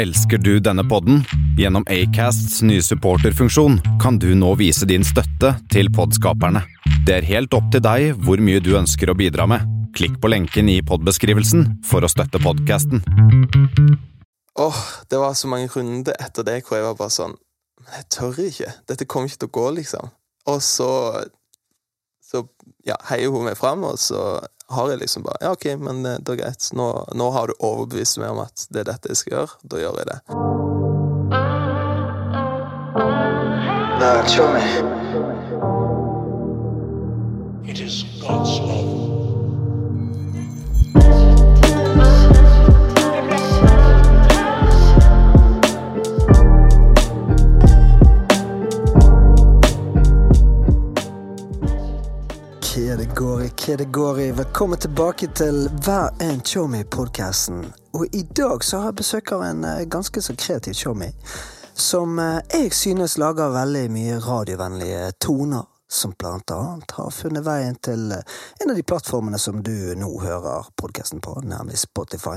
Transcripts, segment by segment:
Elsker du denne podden? Gjennom Acasts nye supporterfunksjon kan du nå vise din støtte til podskaperne. Det er helt opp til deg hvor mye du ønsker å bidra med. Klikk på lenken i podbeskrivelsen for å støtte podkasten. Åh, det var så mange runder etter det hvor jeg var bare sånn Men jeg tør ikke. Dette kommer ikke til å gå, liksom. Og så Så ja, heier hun meg fram, og så har jeg liksom bare Ja, OK, men eh, det er greit. Nå, nå har du overbevist meg om at det er dette jeg skal gjøre. Da gjør jeg det. It is God's love. Hva det går i, hva det går i. Velkommen tilbake til Hver en showme-podkasten. Og i dag så har jeg besøk av en eh, ganske så kreativ showme. Som eh, jeg synes lager veldig mye radiovennlige toner. Som blant annet har funnet veien til eh, en av de plattformene som du nå hører podkasten på, nemlig Spotify.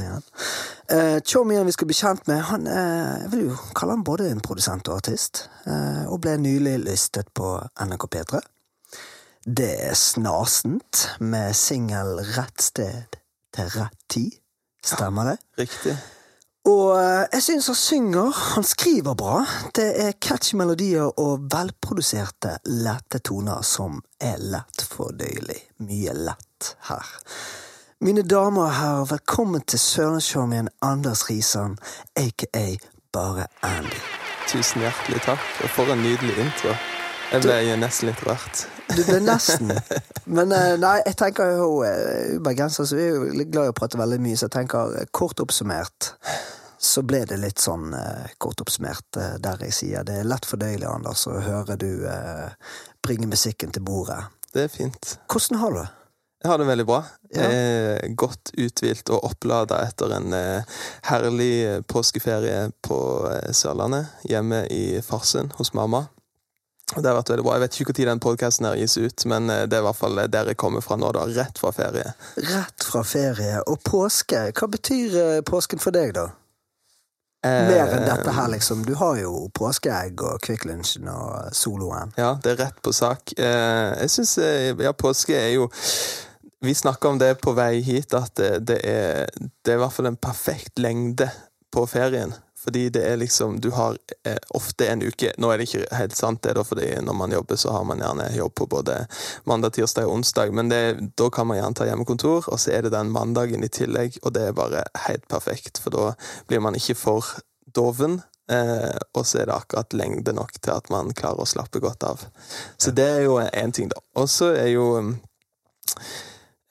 Showmien vi skal bli kjent med, han jeg vil jo kalle han både en produsent og artist. og ble nylig listet på NRK P3. Det er snasent med singel 'Rett sted til rett tid'. Stemmer det? Riktig. Og eh, jeg syns han synger, han skriver bra. Det er catchy melodier og velproduserte, lette toner som er lett fordøyelig. Mye lett her. Mine damer og herrer, velkommen til Sørlandshowmien Anders Risan, aka Bare Andy. Tusen hjertelig takk, og for en nydelig intro. Jeg ble nesten litt rørt. Du ble nesten. Men eh, nei, jeg tenker jo eh, Bergenser så vi er jo glad i å prate veldig mye, så jeg tenker eh, kort oppsummert så ble det litt sånn kort oppsummert der jeg sier det er lett fordøyelig, Anders, å høre du bringe musikken til bordet. Det er fint. Hvordan har du det? Jeg har det veldig bra. Ja. Eh, godt uthvilt og opplada etter en herlig påskeferie på Sørlandet. Hjemme i Farsund hos mamma. Det har vært veldig bra. Jeg vet ikke når den podkasten gis ut, men eh, det er i hvert fall der jeg kommer fra nå, da. Rett fra ferie. Rett fra ferie og påske. Hva betyr eh, påsken for deg, da? Eh, Mer enn dette her, liksom. Du har jo påskeegg og Kvikk Lunsjen og Soloen. Ja, det er rett på sak. Eh, jeg syns ja, påske er jo Vi snakka om det på vei hit, at det, det, er, det er i hvert fall en perfekt lengde på ferien. Fordi det er liksom Du har eh, ofte en uke Nå er det ikke helt sant, det, da, fordi når man jobber, så har man gjerne jobb på både mandag, tirsdag og onsdag. Men det, da kan man gjerne ta hjemmekontor, og så er det den mandagen i tillegg, og det er bare helt perfekt. For da blir man ikke for doven. Eh, og så er det akkurat lengde nok til at man klarer å slappe godt av. Så det er jo én ting, da. Og så er jo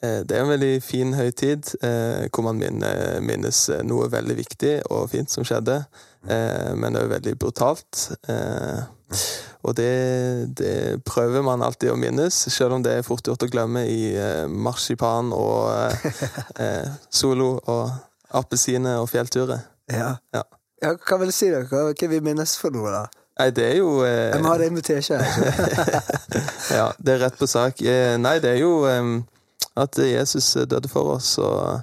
det er en veldig fin høytid, eh, hvor man minnes eh, noe veldig viktig og fint som skjedde, eh, men også veldig brutalt. Eh, og det, det prøver man alltid å minnes, selv om det er fort gjort å glemme i eh, marsipan og eh, eh, solo og appelsiner og fjellturer. Ja. Ja. ja. Hva vil du si, da? Hva, vil vi minnes for noe, da? Nei, det er jo eh, Jeg må ha det invitert. Ja, det er rett på sak. Eh, Nei, det er jo em, at Jesus døde for oss, og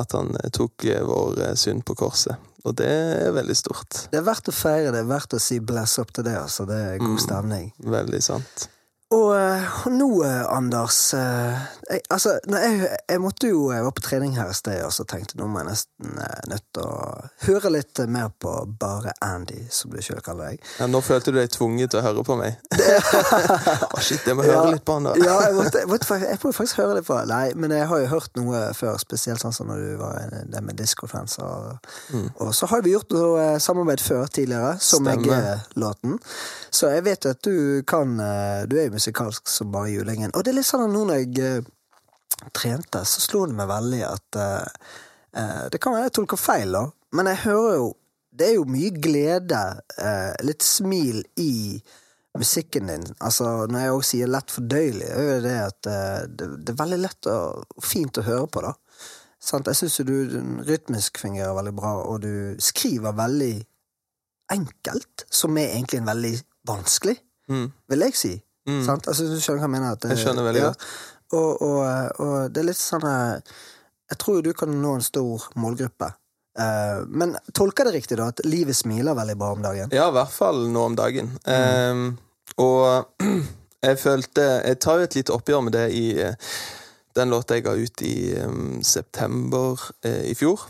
at han tok vår synd på korset. Og det er veldig stort. Det er verdt å feire det, er verdt å si bless up til det, altså. Det er god stemning. Veldig sant. Og, eh, og nå, eh, Anders eh, jeg, Altså, jeg, jeg måtte jo Jeg var på trening her i sted, og så tenkte nå må jeg nesten eh, nødt til å høre litt eh, mer på Bare Andy, som du sjøl kaller deg. Ja, nå følte du deg tvunget til å høre på meg. Å, shit, jeg må høre Ja. litt på han, da. Ja, jeg måtte, jeg, måtte, jeg må faktisk høre litt på Nei, men jeg har jo hørt noe før, spesielt sånn som når du var det med Disco-fans. Og, og så har vi gjort noe eh, samarbeid før tidligere, som. Egge-låten. Så jeg vet jo at du kan eh, Du er jo musikalsk som bare julingen. Og det er litt sånn at nå når jeg uh, trente, så slo det meg veldig at uh, uh, Det kan være jeg tolker feil, da, men jeg hører jo Det er jo mye glede, litt smil i musikken din. Altså, når jeg også sier lett fordøyelig, er jo det at det, det er veldig lett og fint å høre på, da. Sant? Jeg syns du rytmisk fungerer veldig bra, og du skriver veldig enkelt, som er egentlig en veldig vanskelig, Mm. vil jeg si. Mm. Sant? Altså, du skjønner hva jeg mener? At, det- Jeg skjønner veldig godt. Og, og, og det er litt sånn eh, Jeg tror jo du kan nå en stor målgruppe. Eh, men tolker det riktig, da, at livet smiler veldig bra om dagen? Ja, i hvert fall nå om dagen. Eh, og jeg følte Jeg tar jo et lite oppgjør med det i eh, den låta jeg ga ut i um, september uh, i fjor.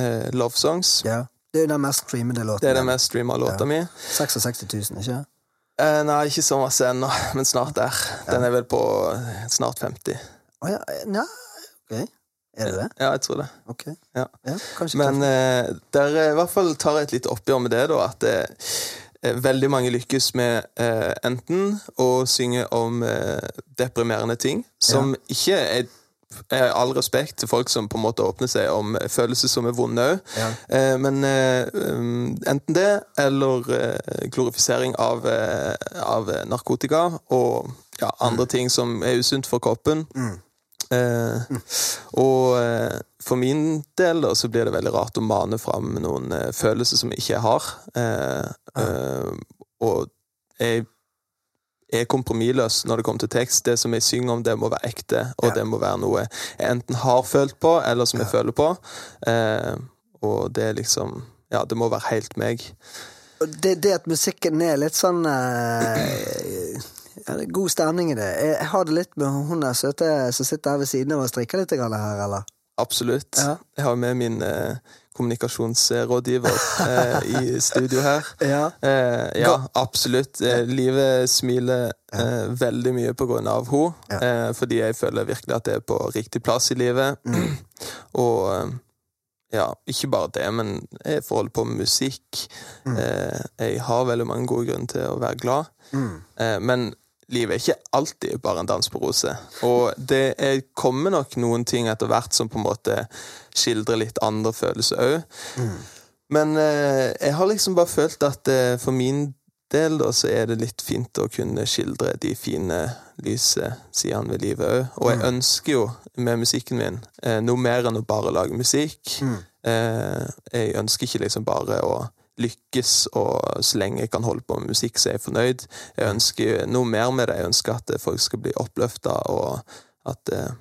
Uh, Love Songs. Ja. Det er jo den mest streamede låten. Det er den mest streama låta Ja. mi. 66 000, ikke? Eh, nei, ikke så masse ennå, men snart der. Den er vel på eh, snart 50. Å ja, ja, ok. Er det det? Ja, jeg tror det. Ok. Ja. kanskje Men eh, der eh, i hvert fall tar jeg et lite oppgjør med det, da. At eh, eh, veldig mange lykkes med eh, enten å synge om eh, deprimerende ting, som ikke er eh, All respekt til folk som på en måte åpner seg om følelser som er vonde òg. Ja. Eh, men eh, um, enten det, eller eh, glorifisering av, eh, av narkotika og ja, andre ting som er usunt for kroppen. Eh, Og eh, for min del da, så blir det veldig rart å mane fram noen eh, følelser som jeg ikke har. Eh, eh, og jeg er kompromissløs når det kommer til tekst. Det som jeg synger om, det må være ekte, og Ja. det må være noe jeg enten har følt på, eller som jeg føler på. Eh, og det er liksom Ja, det må være helt meg. Det, det at musikken er litt sånn eh, ja, det er God stemning i det. Jeg, har det litt med hun der søte som sitter her ved siden av og strikker litt her, eller? Absolutt. Ja. Jeg har med min eh, kommunikasjonsrådgiver eh, i studio her. Ja. Eh, ja, absolutt. Eh, livet smiler eh, veldig mye på grunn av henne. Eh, fordi jeg føler virkelig at det er på riktig plass i livet. Mm. Og eh, ja, ikke bare det, men jeg får holde på med musikk. Mm. Jeg har veldig mange gode grunner til å være glad. Mm. Eh, men livet er ikke alltid bare en dans på roser. Og det er, kommer nok noen ting etter hvert som på en måte skildrer litt andre følelser òg. Men eh, jeg har liksom bare følt at eh, for min del da, så er det litt fint å kunne skildre de fine, lyse sidene ved livet òg. Og jeg ønsker jo med musikken min eh, noe mer enn å bare lage musikk. Eh, jeg ønsker ikke liksom bare å lykkes, og så lenge jeg kan holde på med musikk, så er jeg fornøyd. Jeg ønsker noe mer med det. Jeg ønsker at eh, folk skal bli oppløfta, og at eh,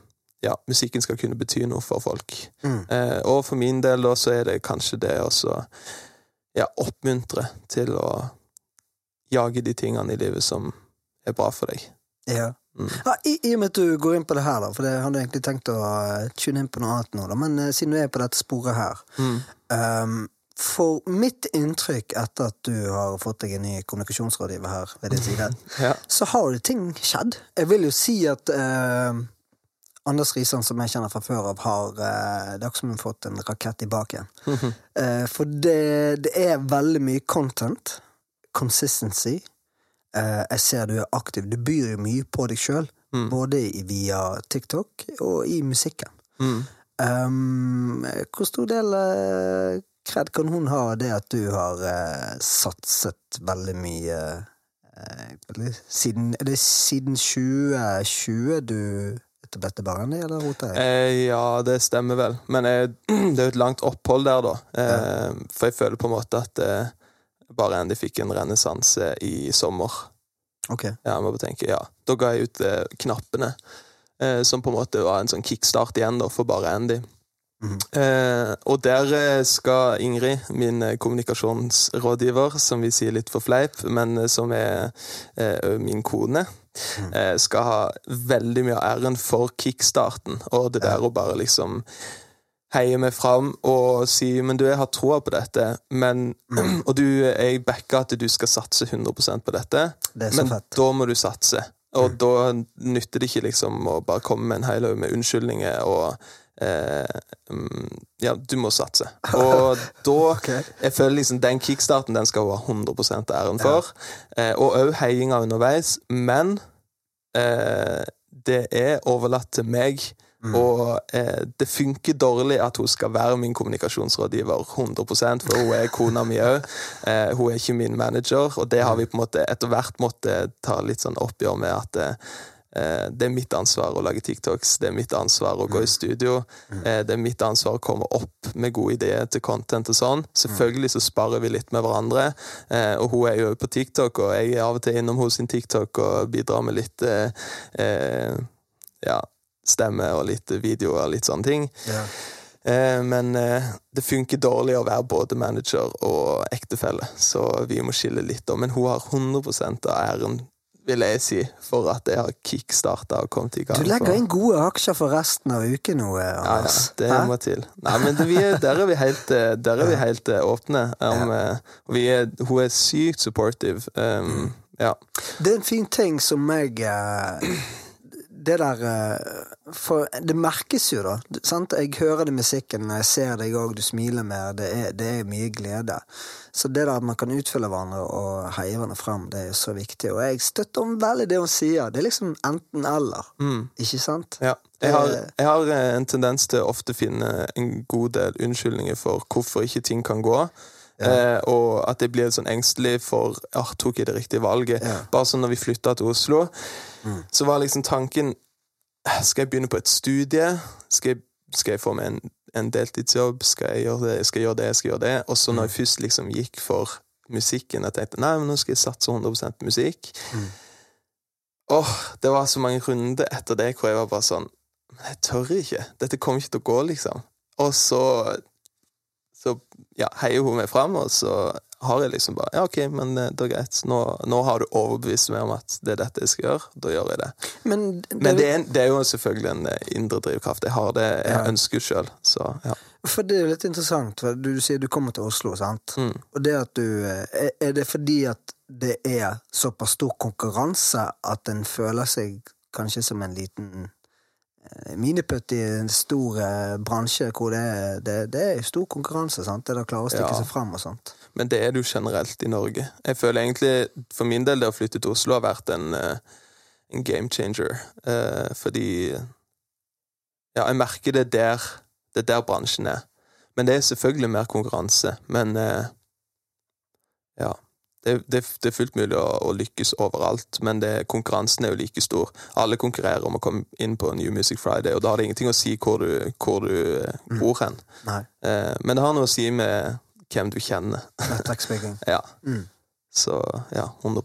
ja, musikken skal kunne bety noe for folk. Eh, og for min del da, så er det kanskje det å ja, oppmuntre til å jage de tingene i livet som er bra for deg. Ja. Mm. Ja, i, I og med at du går inn på det her, da, for det hadde jeg egentlig tenkt å eh, tune inn på noe annet nå, da, men eh, siden du er på dette sporet her Mm. um, For mitt inntrykk etter at du har fått deg en ny kommunikasjonsrådgiver her ved din side, Ja. så har jo ting skjedd. Jeg vil jo si at eh, Anders Risan, som jeg kjenner fra før av, har eh, Det er som hun har fått en rakett i baken. Eh, for det, det er veldig mye content. Consistency. Eh, jeg ser du er aktiv. Du byr jo mye på deg sjøl, Mm. både via TikTok og i musikken. Mm. Um, hvor stor del kred kan hun ha det at du har satset veldig mye eh, siden, Er det siden 2020 du etablerte Barandi, eller rota jeg? Eh, ja, det stemmer vel. Men jeg, det er jo et langt opphold der, da. Eh, For jeg føler på en måte at eh, bare Andy fikk en renessanse i sommer. Ok. Ja, må tenke, ja. Da ga jeg ut eh, knappene, eh, som på en måte var en sånn kickstart igjen da, for bare Andy. Mhm. Eh, og der eh, skal Ingrid, min eh, kommunikasjonsrådgiver, som vi sier litt for fleip, men eh, som er eh, min kone, eh, skal ha veldig mye av æren for kickstarten, og det der å bare liksom heie meg fram og si men du, jeg har troa på dette, men, og du, jeg backer at du skal satse 100% på dette, Det men fett. da må du satse. Og da nytter det ikke liksom å bare komme med en hel haug med unnskyldninger og eh, mm, Ja, du må satse. Og da okay. Jeg føler liksom den kickstarten den skal hun ha 100% æren for. Eh, og òg heiinga underveis. Men eh, det er overlatt til meg. Og eh, det funker dårlig at hun skal være min kommunikasjonsrådgiver 100 for hun er kona mi òg. Eh, hun er ikke min manager, og det har vi på en måte etter hvert måttet ta litt sånn oppgjør med at eh, det er mitt ansvar å lage TikToks, det er mitt ansvar å gå i studio, eh, det er mitt ansvar å komme opp med gode ideer til content og sånn. Selvfølgelig så sparer vi litt med hverandre, eh, og hun er jo på TikTok, og jeg er av og til innom hos sin TikTok og bidrar med litt eh, eh, ja, stemme og litt video og litt sånne ting. Ja. Eh, men eh, det funker dårlig å være både manager og ektefelle, så vi må skille litt. Men hun har 100 av æren, vil jeg si, for at jeg har kickstarta og kommet i gang. Du legger inn gode aksjer for resten av uken nå, Anders. ja, ja, Anders. det Hæ? må til. Nei, men det, vi er, der er vi helt, eh, er vi helt eh, åpne. Um, eh, vi er, hun er sykt supportive. Um, ja. Det er en fin ting som jeg eh, Det der eh, For det merkes jo, da. Sant? Jeg hører det i musikken, jeg ser deg òg, du smiler mer. Det er, det er mye glede. Så det der at man kan utfylle hverandre og heie hverandre frem, det er så viktig. Og jeg støtter om veldig det hun sier. Det er liksom enten-eller. Ikke sant? Ja. Jeg har, Eh, jeg har eh, en tendens til å ofte finne en god del unnskyldninger for hvorfor ikke ting kan gå. Eh, og at jeg blir sånn engstelig for ah, tok jeg det riktige valget. Ja. Bare sånn når vi flytta til Oslo, så var liksom tanken Skal jeg begynne på et studie? Skal jeg, skal jeg få meg en, en deltidsjobb? Skal jeg gjøre det? Skal jeg gjøre det? Skal jeg gjøre det? Og så når jeg først liksom gikk for musikken, jeg tenkte nei, men nå skal jeg satse 100 på musikk. Åh, det var så mange runder etter det hvor jeg var bare sånn jeg tør ikke. Dette kommer ikke til å gå, liksom. Og så Så ja, heier hun meg fram, og så har jeg liksom bare Ja, OK, men eh, det er greit. Nå, nå har du overbevist meg om at det er dette jeg skal gjøre. Da gjør jeg det. Men, Men det er, det er jo selvfølgelig en eh, indre drivkraft. Jeg har det jeg Ja. ønsker sjøl, så ja. For det er jo litt interessant, for du, du sier du kommer til Oslo, sant? Mm. Og det at du eh, Er er det fordi at det er såpass stor konkurranse at en føler seg kanskje som en liten eh, miniputt i en stor eh, bransje hvor det er, det, det er stor konkurranse, sant? Det er å klare å stikke Ja. seg fram og sånt. Men det er det jo generelt i Norge. Jeg føler egentlig, for min del, det å flytte til Oslo har vært en, eh, en game changer. Eh, fordi Ja, jeg merker det der det er der bransjen er. Men det er selvfølgelig mer konkurranse. Men eh, ja. Det, det, det er fullt mulig å, å lykkes overalt, men det, konkurransen er jo like stor. Alle konkurrerer om å komme inn på New Music Friday, og da har det ingenting å si hvor du, hvor du mm. bor hen. Eh, men det har noe å si med hvem du kjenner. Nettverksbygging. Ja. Mm. Så ja, 100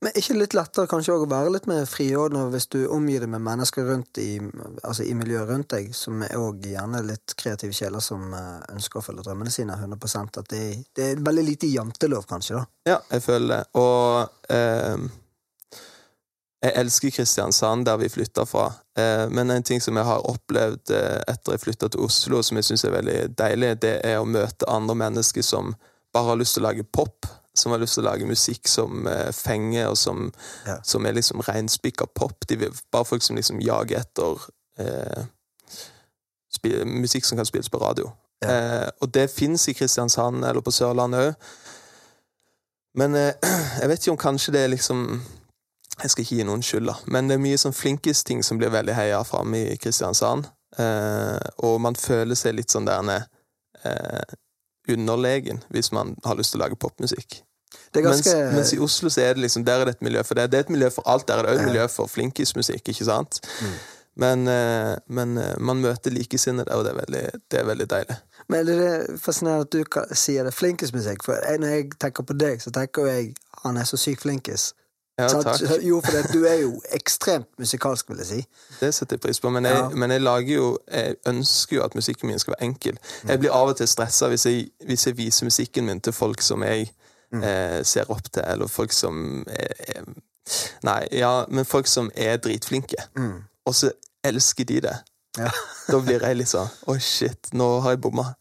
Men ikke litt lettere kanskje å være litt mer friordna hvis du omgir deg med mennesker rundt i, altså i miljøet rundt deg, som er òg gjerne litt kreative sjeler som eh, ønsker å følge drømmene sine 100 At det, det er veldig lite jantelov, kanskje, da. Ja, jeg føler det. Og eh, jeg elsker Kristiansand, der vi flytta fra. Eh, men en ting som jeg har opplevd eh, etter jeg flytta til Oslo, som jeg syns er veldig deilig, det er å møte andre mennesker som bare har lyst til å lage pop. Som har lyst til å lage musikk som eh, fenger, og som, Ja. som er liksom reinspikka pop. De vil, bare folk som liksom jager etter eh, spil, musikk som kan spilles på radio. Ja. Eh, og det fins i Kristiansand eller på Sørlandet òg. Men eh, jeg vet ikke om kanskje det er liksom Jeg skal ikke gi noen skyld, da, men det er mye sånn flinkis-ting som blir veldig heia fram i Kristiansand. Eh, og man føler seg litt sånn der eh, underlegen hvis man har lyst til å lage popmusikk. Det er ganske Mens, mens i Oslo så er det liksom, der er det et miljø for det. Det er et miljø for alt. Der er det òg miljø for flinkismusikk, ikke sant? Mm. Men, eh, men eh, man møter likesinnede, og det er veldig, det er veldig deilig. Men det er fascinerende at du sier det flinkismusikk, for når jeg tenker på deg, så tenker jeg han er så sykt flinkis. Ja, takk. Jo, for det, du er jo ekstremt musikalsk, vil jeg si. Det setter jeg pris på, men jeg, Ja. men jeg lager jo Jeg ønsker jo at musikken min skal være enkel. Jeg blir av og til stressa hvis, hvis jeg viser musikken min til folk som jeg Mm. eh, ser opp til, eller folk som er, Nei, ja, men folk som er dritflinke. Mm. Og så elsker de det. Ja. Da blir jeg litt sånn Oi, shit, nå har jeg bomma.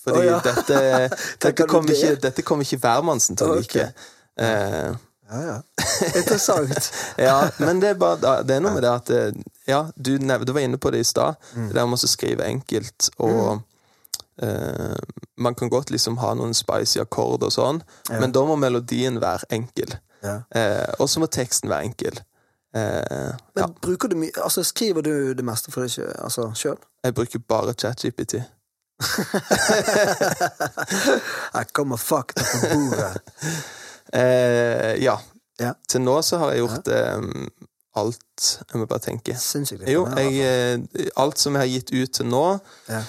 Fordi oh, ja. dette, dette, kommer ikke, kom ikke hvermannsen til å like. like. Eh, Ja, ja. Interessant. ja, men det er bare Det er noe med det at eh, Ja, du, du var inne på det i stad. Mm. Det der med å skrive enkelt, og eh, Man kan godt liksom ha noen spicy akkord og sånn, Ja. men da må melodien være enkel. Ja. Eh, og så må teksten være enkel. Eh, Men ja, bruker du mye Altså, skriver du det meste for deg sjøl? Altså, sjøl? jeg bruker bare ChatGPT. Her kommer fakta på bordet. Eh, ja. Ja. Til nå så har jeg gjort eh, alt Jeg må bare tenke. Sinnssykt Jo, jeg, eh, alt som jeg har gitt ut til nå, Ja.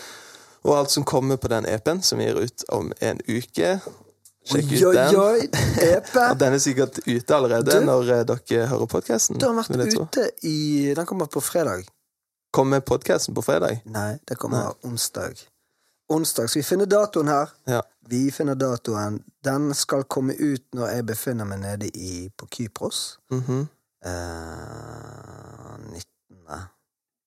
og alt som kommer på den EP-en, som jeg gir ut om en uke Sjekk ut den. oi! oi, den er sikkert ute allerede Du? når eh, dere hører podkasten. Du har vært ute i Den kommer på fredag. Kommer podkasten på fredag? Nei, det kommer onsdag. Onsdag. Skal vi finne datoen her? Ja. Vi finner datoen. Den skal komme ut når jeg befinner meg nede i, på Kypros. Mhm. Eh, 19.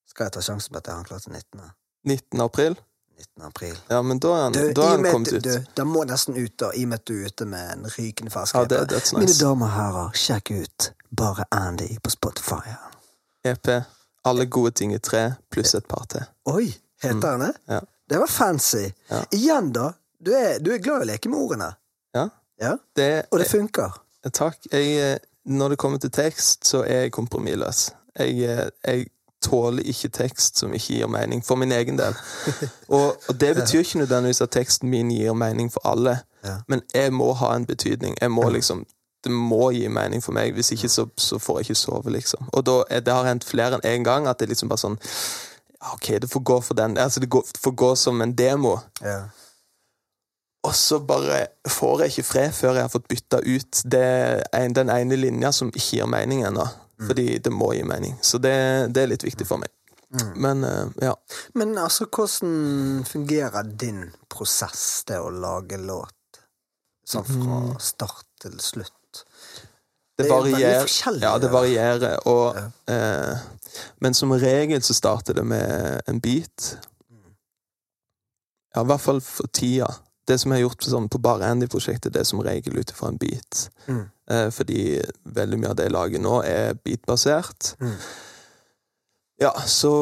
Skal jeg ta sjansen på at jeg har den klar til 19. 19. april. 19. april. Ja, men da er Du, da er at- kommet ut. Du, den må nesten ut, da, i og med at du er ute med en rykende fersk Ja, det, that's Mine nice. damer og herrer, sjekk ut Bare Andy på Spotify. EP. Alle gode ting i tre, pluss et par til. Oi, heter han det? Ja. Det var fancy. Ja. Igjen, da. Du er, du er glad i å leke med ordene. Ja. Ja, Det, Og det funker. Takk. Jeg, eh, når det kommer til tekst, så er jeg kompromissløs. Jeg, eh, jeg tåler ikke tekst som ikke gir mening, for min egen del. Og, og det betyr ikke nødvendigvis at teksten min gir mening for alle, Ja. men jeg må ha en betydning. Jeg må liksom det må gi mening for meg, hvis ikke så, så får jeg ikke sove, liksom. Og da, det har hendt flere enn én gang at det liksom bare sånn OK, det får gå for den. Altså, det går, får gå som en demo. Ja. Og så bare får jeg ikke fred før jeg har fått bytta ut det, den ene linja som ikke gir mening ennå. Fordi det må gi mening. Så det, det er litt viktig for meg. Men eh, ja. Men altså, hvordan fungerer din prosess, det å lage låt? Sånn fra start til slutt? Det Det er varierer. Ja, det varierer. Og, eh, men som regel så starter det med en beat. Ja, i hvert fall for tida. Det som jeg har gjort sånn, på Bare Andy-prosjektet, det er som regel ut ifra en beat. Mm. Eh, fordi veldig mye av det jeg lager nå, er beatbasert. Mm. Ja, så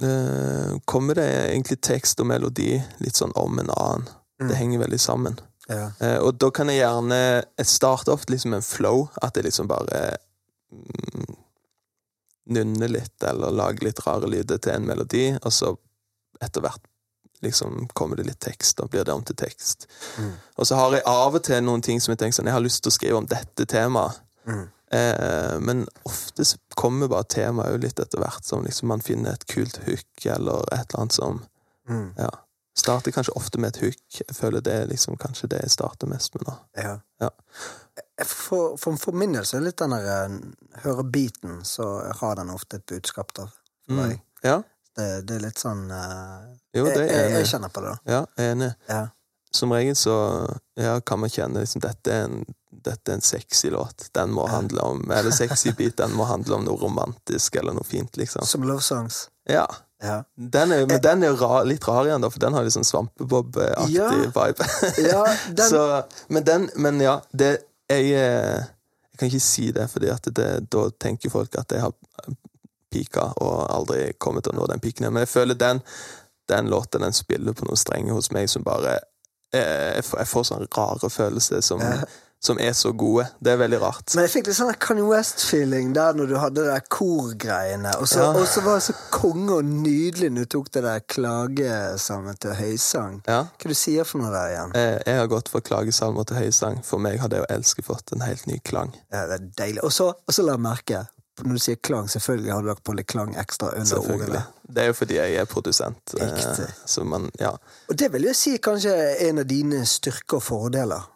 eh, kommer det egentlig tekst og melodi litt sånn om en annen. Mm. Det henger veldig sammen. Ja. Eh, og da kan jeg gjerne starte ofte liksom en flow. At det liksom bare mm, nynner litt, eller lage litt rare lyder til en melodi, og så etter hvert liksom kommer det litt tekst, og blir det om til tekst. Mm. Og så har jeg av og til noen ting som jeg tenker sånn Jeg har lyst til å skrive om dette temaet. Mm. Eh, men ofte kommer bare temaet jo litt etter hvert, som liksom man finner et kult hook, eller et eller annet som Mm. Ja. Starter kanskje ofte med et hook. Jeg føler det er liksom kanskje det jeg starter mest med nå. Ja. Ja. For, for, for min del så er det litt den der eh, Hører beaten, så har den ofte et budskap, der. Mm. Ja, Det, det er litt sånn uh, jo, det er jeg, jeg jeg kjenner på det, da. Ja, jeg er enig. Ja. Som regel så ja, kan man kjenne liksom dette er en dette er en sexy låt. Den må handle om Eller sexy beat, den må handle om noe romantisk eller noe fint, liksom. Som love songs. Ja. Ja. Den er, men den er jo ra, litt rar igjen, da, for den har liksom Svampebob-aktig Ja. vibe. ja den, Så, men den Men ja, det jeg, eh, jeg kan ikke si det, fordi det, da tenker folk at jeg har pika og aldri kommer til å nå den piken igjen. Men jeg føler den, den låten den spiller på noen strenger hos meg som bare jeg, Jeg får, jeg får sånne rare følelser som, Ja. Som er så gode. Det er veldig rart. Men jeg fikk litt sånn Kanye West-feeling der når du hadde det der korgreiene. Og så Ja. og så var det så konge og nydelig når du tok det der klagesalmen til høysang. Ja. Hva du sier for noe der igjen? Jeg, Jeg har gått fra klagesalmer til høysang. For meg har det å elske fått en helt ny klang. Ja, det er deilig. Og så, og så la jeg merke, når du sier klang, selvfølgelig har du lagt på litt klang ekstra under ordene. Det er jo fordi jeg er produsent. eh, Riktig. Så man, ja. Og det vil jeg si kanskje er en av dine styrker og fordeler.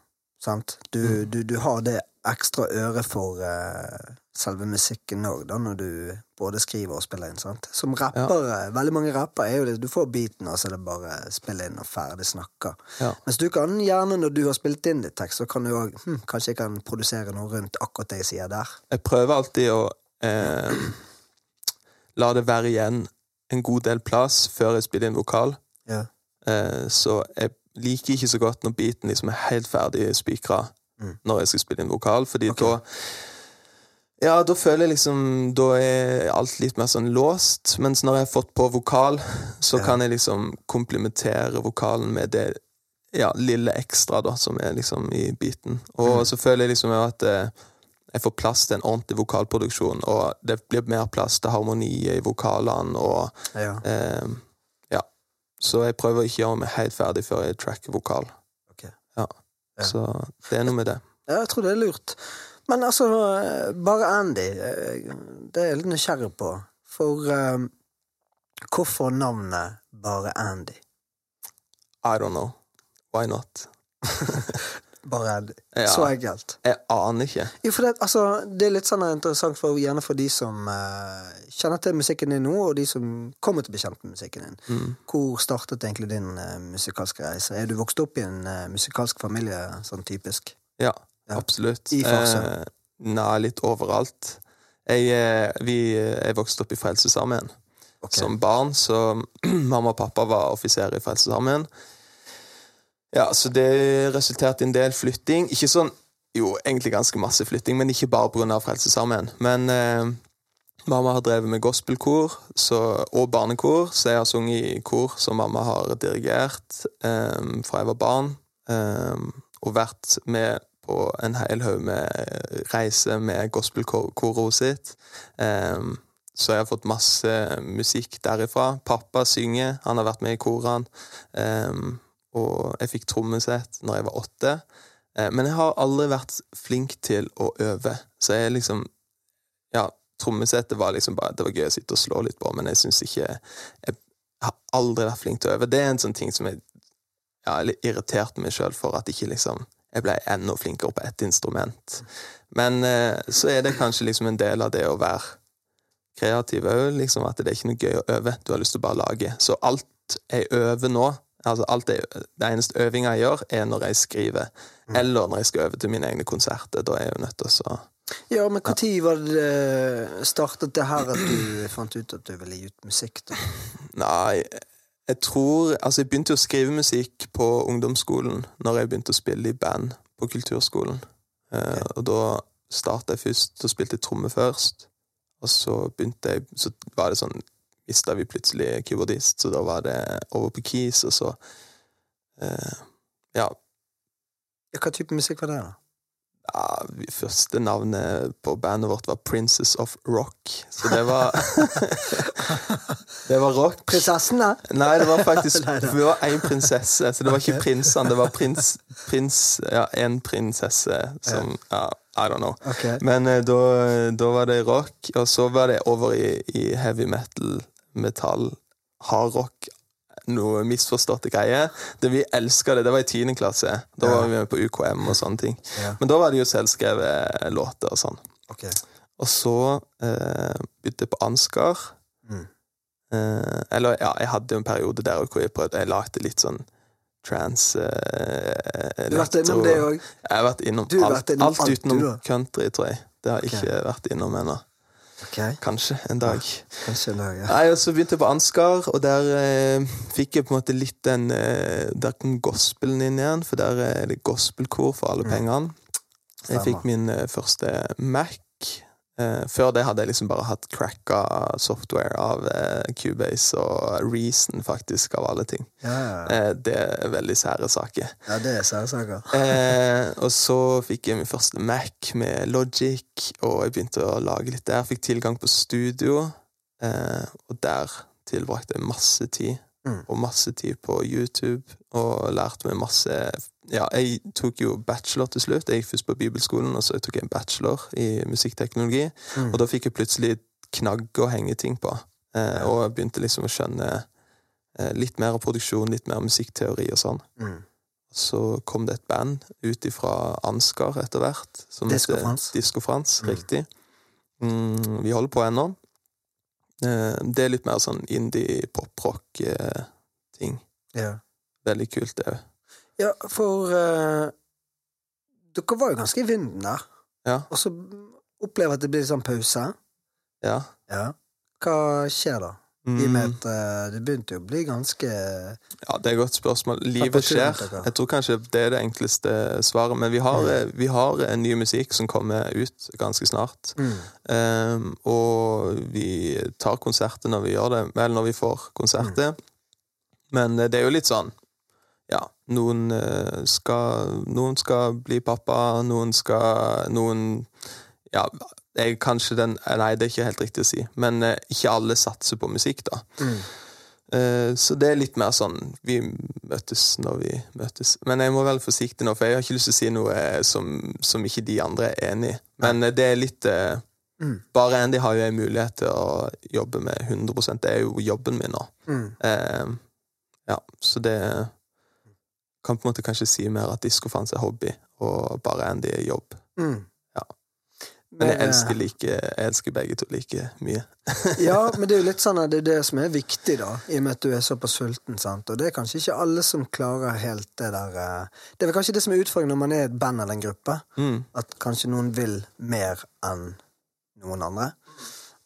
Sant? Du, Mm. du, du har det ekstra øret for uh, selve musikken òg, da, når du både skriver og spiller inn. sant? Som rapper, veldig mange rapper er jo det, du får beaten, og så er det bare spille inn og ferdig snakka. Ja. Mens du kan gjerne, når du har spilt inn ditt tekst, så kan du òg hm, Kanskje jeg kan produsere noe rundt akkurat det jeg sier der. Jeg prøver alltid å eh, la det være igjen en god del plass før jeg spiller inn vokal. Ja. Eh, så jeg liker ikke så godt når beaten liksom er helt ferdig spikra Mm. når jeg skal spille inn vokal, fordi okay. da Ja, da føler jeg liksom Da er alt litt mer sånn låst. Mens når jeg har fått på vokal, så Ja. kan jeg liksom komplementere vokalen med det ja, lille ekstra da, som er liksom i beaten. Og Mm. så føler jeg liksom at eh, jeg får plass til en ordentlig vokalproduksjon, og det blir mer plass til harmoni i vokalene, og Ja. eh. Så jeg prøver ikke å gjøre meg helt ferdig før jeg tracker vokal. Okay. Ja. Ja. Så det er noe med det. Ja, jeg tror det er lurt. Men altså, bare Andy, eh, det er jeg litt nysgjerrig på. For um, hvorfor navnet Bare Andy? I don't know. Why not? Bare Ja. så enkelt. Jeg aner ikke. Jo, for det, altså, det er litt sånn interessant for, gjerne for de som uh, kjenner til musikken din nå, og de som kommer til å bli kjent med musikken din. Mm. Hvor startet egentlig din uh, musikalske reise? Er du vokst opp i en uh, musikalsk familie, sånn typisk? Ja, Ja. absolutt. I Farsund? Eh, nei, litt overalt. Jeg, vi, jeg vokste opp i Frelsesarmeen. Okay. Som barn så Mamma og pappa var offiserer i Frelsesarmeen. Ja, så det resulterte i en del flytting. Ikke sånn Jo, egentlig ganske masse flytting, men ikke bare pga. Frelsesarmeen. Men eh, mamma har drevet med gospelkor så, og barnekor, så jeg har sunget i kor som mamma har dirigert eh, fra jeg var barn. eh, og vært med på en hel haug med reiser med gospelkoret sitt. Eh, så jeg har fått masse musikk derifra. Pappa synger, han har vært med i korene. Um, og jeg fikk trommesett når jeg var åtte. Eh, men jeg har aldri vært flink til å øve. Så jeg liksom Ja, trommesettet var liksom bare Det var gøy å sitte og slå litt på, men jeg syns ikke Jeg har aldri vært flink til å øve. Det er en sånn ting som jeg ja, irriterte meg sjøl for, at ikke liksom jeg ble enda flinkere på ett instrument. Men eh, så er det kanskje liksom en del av det å være kreativ òg, liksom at det er ikke noe gøy å øve. Du har lyst til å bare lage. Så alt jeg øver nå, altså alt det, det eneste øvinga jeg gjør, er når jeg skriver. Eller når jeg skal øve til mine egne konserter. Da er jeg jo nødt til å så Ja, men når var det startet det her at du fant ut at du ville gi ut musikk? da? Nei, jeg tror Altså, jeg begynte jo å skrive musikk på ungdomsskolen når jeg begynte å spille i band på kulturskolen. Eh, og da starta jeg først så spilte jeg tromme først. Og så begynte jeg Så var det sånn Mista vi plutselig keyboardist, så da var det over på keys, og så eh, Ja. Hva type musikk var det, da? ja første navnet på bandet vårt var Princess of Rock, så det var Det var rock. Prinsessene? Nei, det var faktisk. Vi var én prinsesse, så det var ikke prinsene. Det var prins Prins Ja, én prinsesse som Ja, I don't know. Okay. Men eh, da, da var det rock, og så var det over i, i heavy metal, metall, hardrock. Noe misforståtte greier. Det Vi elska det. Det var i tiende klasse. Da Ja. var vi med på UKM og sånne ting. Ja. Men da var det jo selvskrevet låter og sånn. Okay. Og så eh, begynte jeg på Ansgar. Mm. Eh, eller ja, jeg hadde jo en periode der hvor jeg prøvde Jeg lagde litt sånn trans eh, Du har vært innom det òg? Jeg har vært innom alt, vært innom alt alt, utenom du country, tror jeg. Det har jeg okay. ikke vært innom ennå. Ok, Kanskje en dag. kanskje en dag, ja. Nei, og Så begynte jeg på Ansgar, og der eh, fikk jeg på en måte litt den eh, Der kom gospelen inn igjen, for der er det gospelkor for alle Mm. pengene. Jeg fikk min eh, første Mac. Eh, før det hadde jeg liksom bare hatt cracka software av eh, Cubase og Reason, faktisk, av alle ting. Ja, ja. Eh, det er veldig sære saker. ja, det er særsaker. Eh, og så fikk jeg min første Mac med Logic, og jeg begynte å lage litt der. Fikk tilgang på studio, eh, og der tilbrakte jeg masse tid. Mm. Og masse tid på YouTube, og lærte meg masse Ja, jeg tok jo bachelor til slutt. Jeg gikk først på bibelskolen, og så tok jeg en bachelor i musikkteknologi. Mm. Og da fikk jeg plutselig knagg å henge ting på, eh, og jeg begynte liksom å skjønne eh, litt mer av produksjon, litt mer musikkteori og sånn. Mm. Så kom det et band ut ifra Ansgar etter hvert. som Disco heter Frans. Disco Frans, Mm. riktig. Mm, vi holder på ennå. Eh, det er litt mer sånn indie-poprock-ting. Yeah. Veldig kult, det òg. Ja, for uh, Dere var jo ganske i vinden der, Ja. og så opplever jeg at det blir sånn pause. Ja. Ja. Hva skjer da? I og Mm, med at uh, det begynte jo å bli ganske ja, det er et godt spørsmål. Livet skjer. Jeg tror kanskje det er det enkleste svaret. Men vi har, Mm. eh, vi har en ny musikk som kommer ut ganske snart. mm. Um, og vi tar konserter når vi gjør det, Vel, når vi får konserter. Men eh, det er jo litt sånn Ja, noen eh, skal Noen skal bli pappa, noen skal Noen Ja, jeg, kanskje den Nei, det er ikke helt riktig å si, men eh, ikke alle satser på musikk, da. Mm. Eh, Så det er litt mer sånn Vi møtes når vi møtes. Men jeg må være forsiktig nå, for jeg har ikke lyst til å si noe eh, som, som ikke de andre er enig i. Men eh, det er litt eh, Mm. Bare Andy har jo en mulighet til å jobbe med 100 Det er jo jobben min nå. Mm. Eh, ja, så det kan på en måte kanskje si mer at diskofans er hobby, og bare Andy er jobb. Mm. Ja. Men jeg elsker, like, jeg elsker begge to like mye. Ja, men det er jo litt sånn at det er det som er viktig, da, i og med at du er såpass sulten. sant? Og det er kanskje ikke alle som klarer helt det der eh, Det er vel kanskje det som er utfordringen når man er et band eller en gruppe. Mm. At kanskje noen vil mer enn noen andre.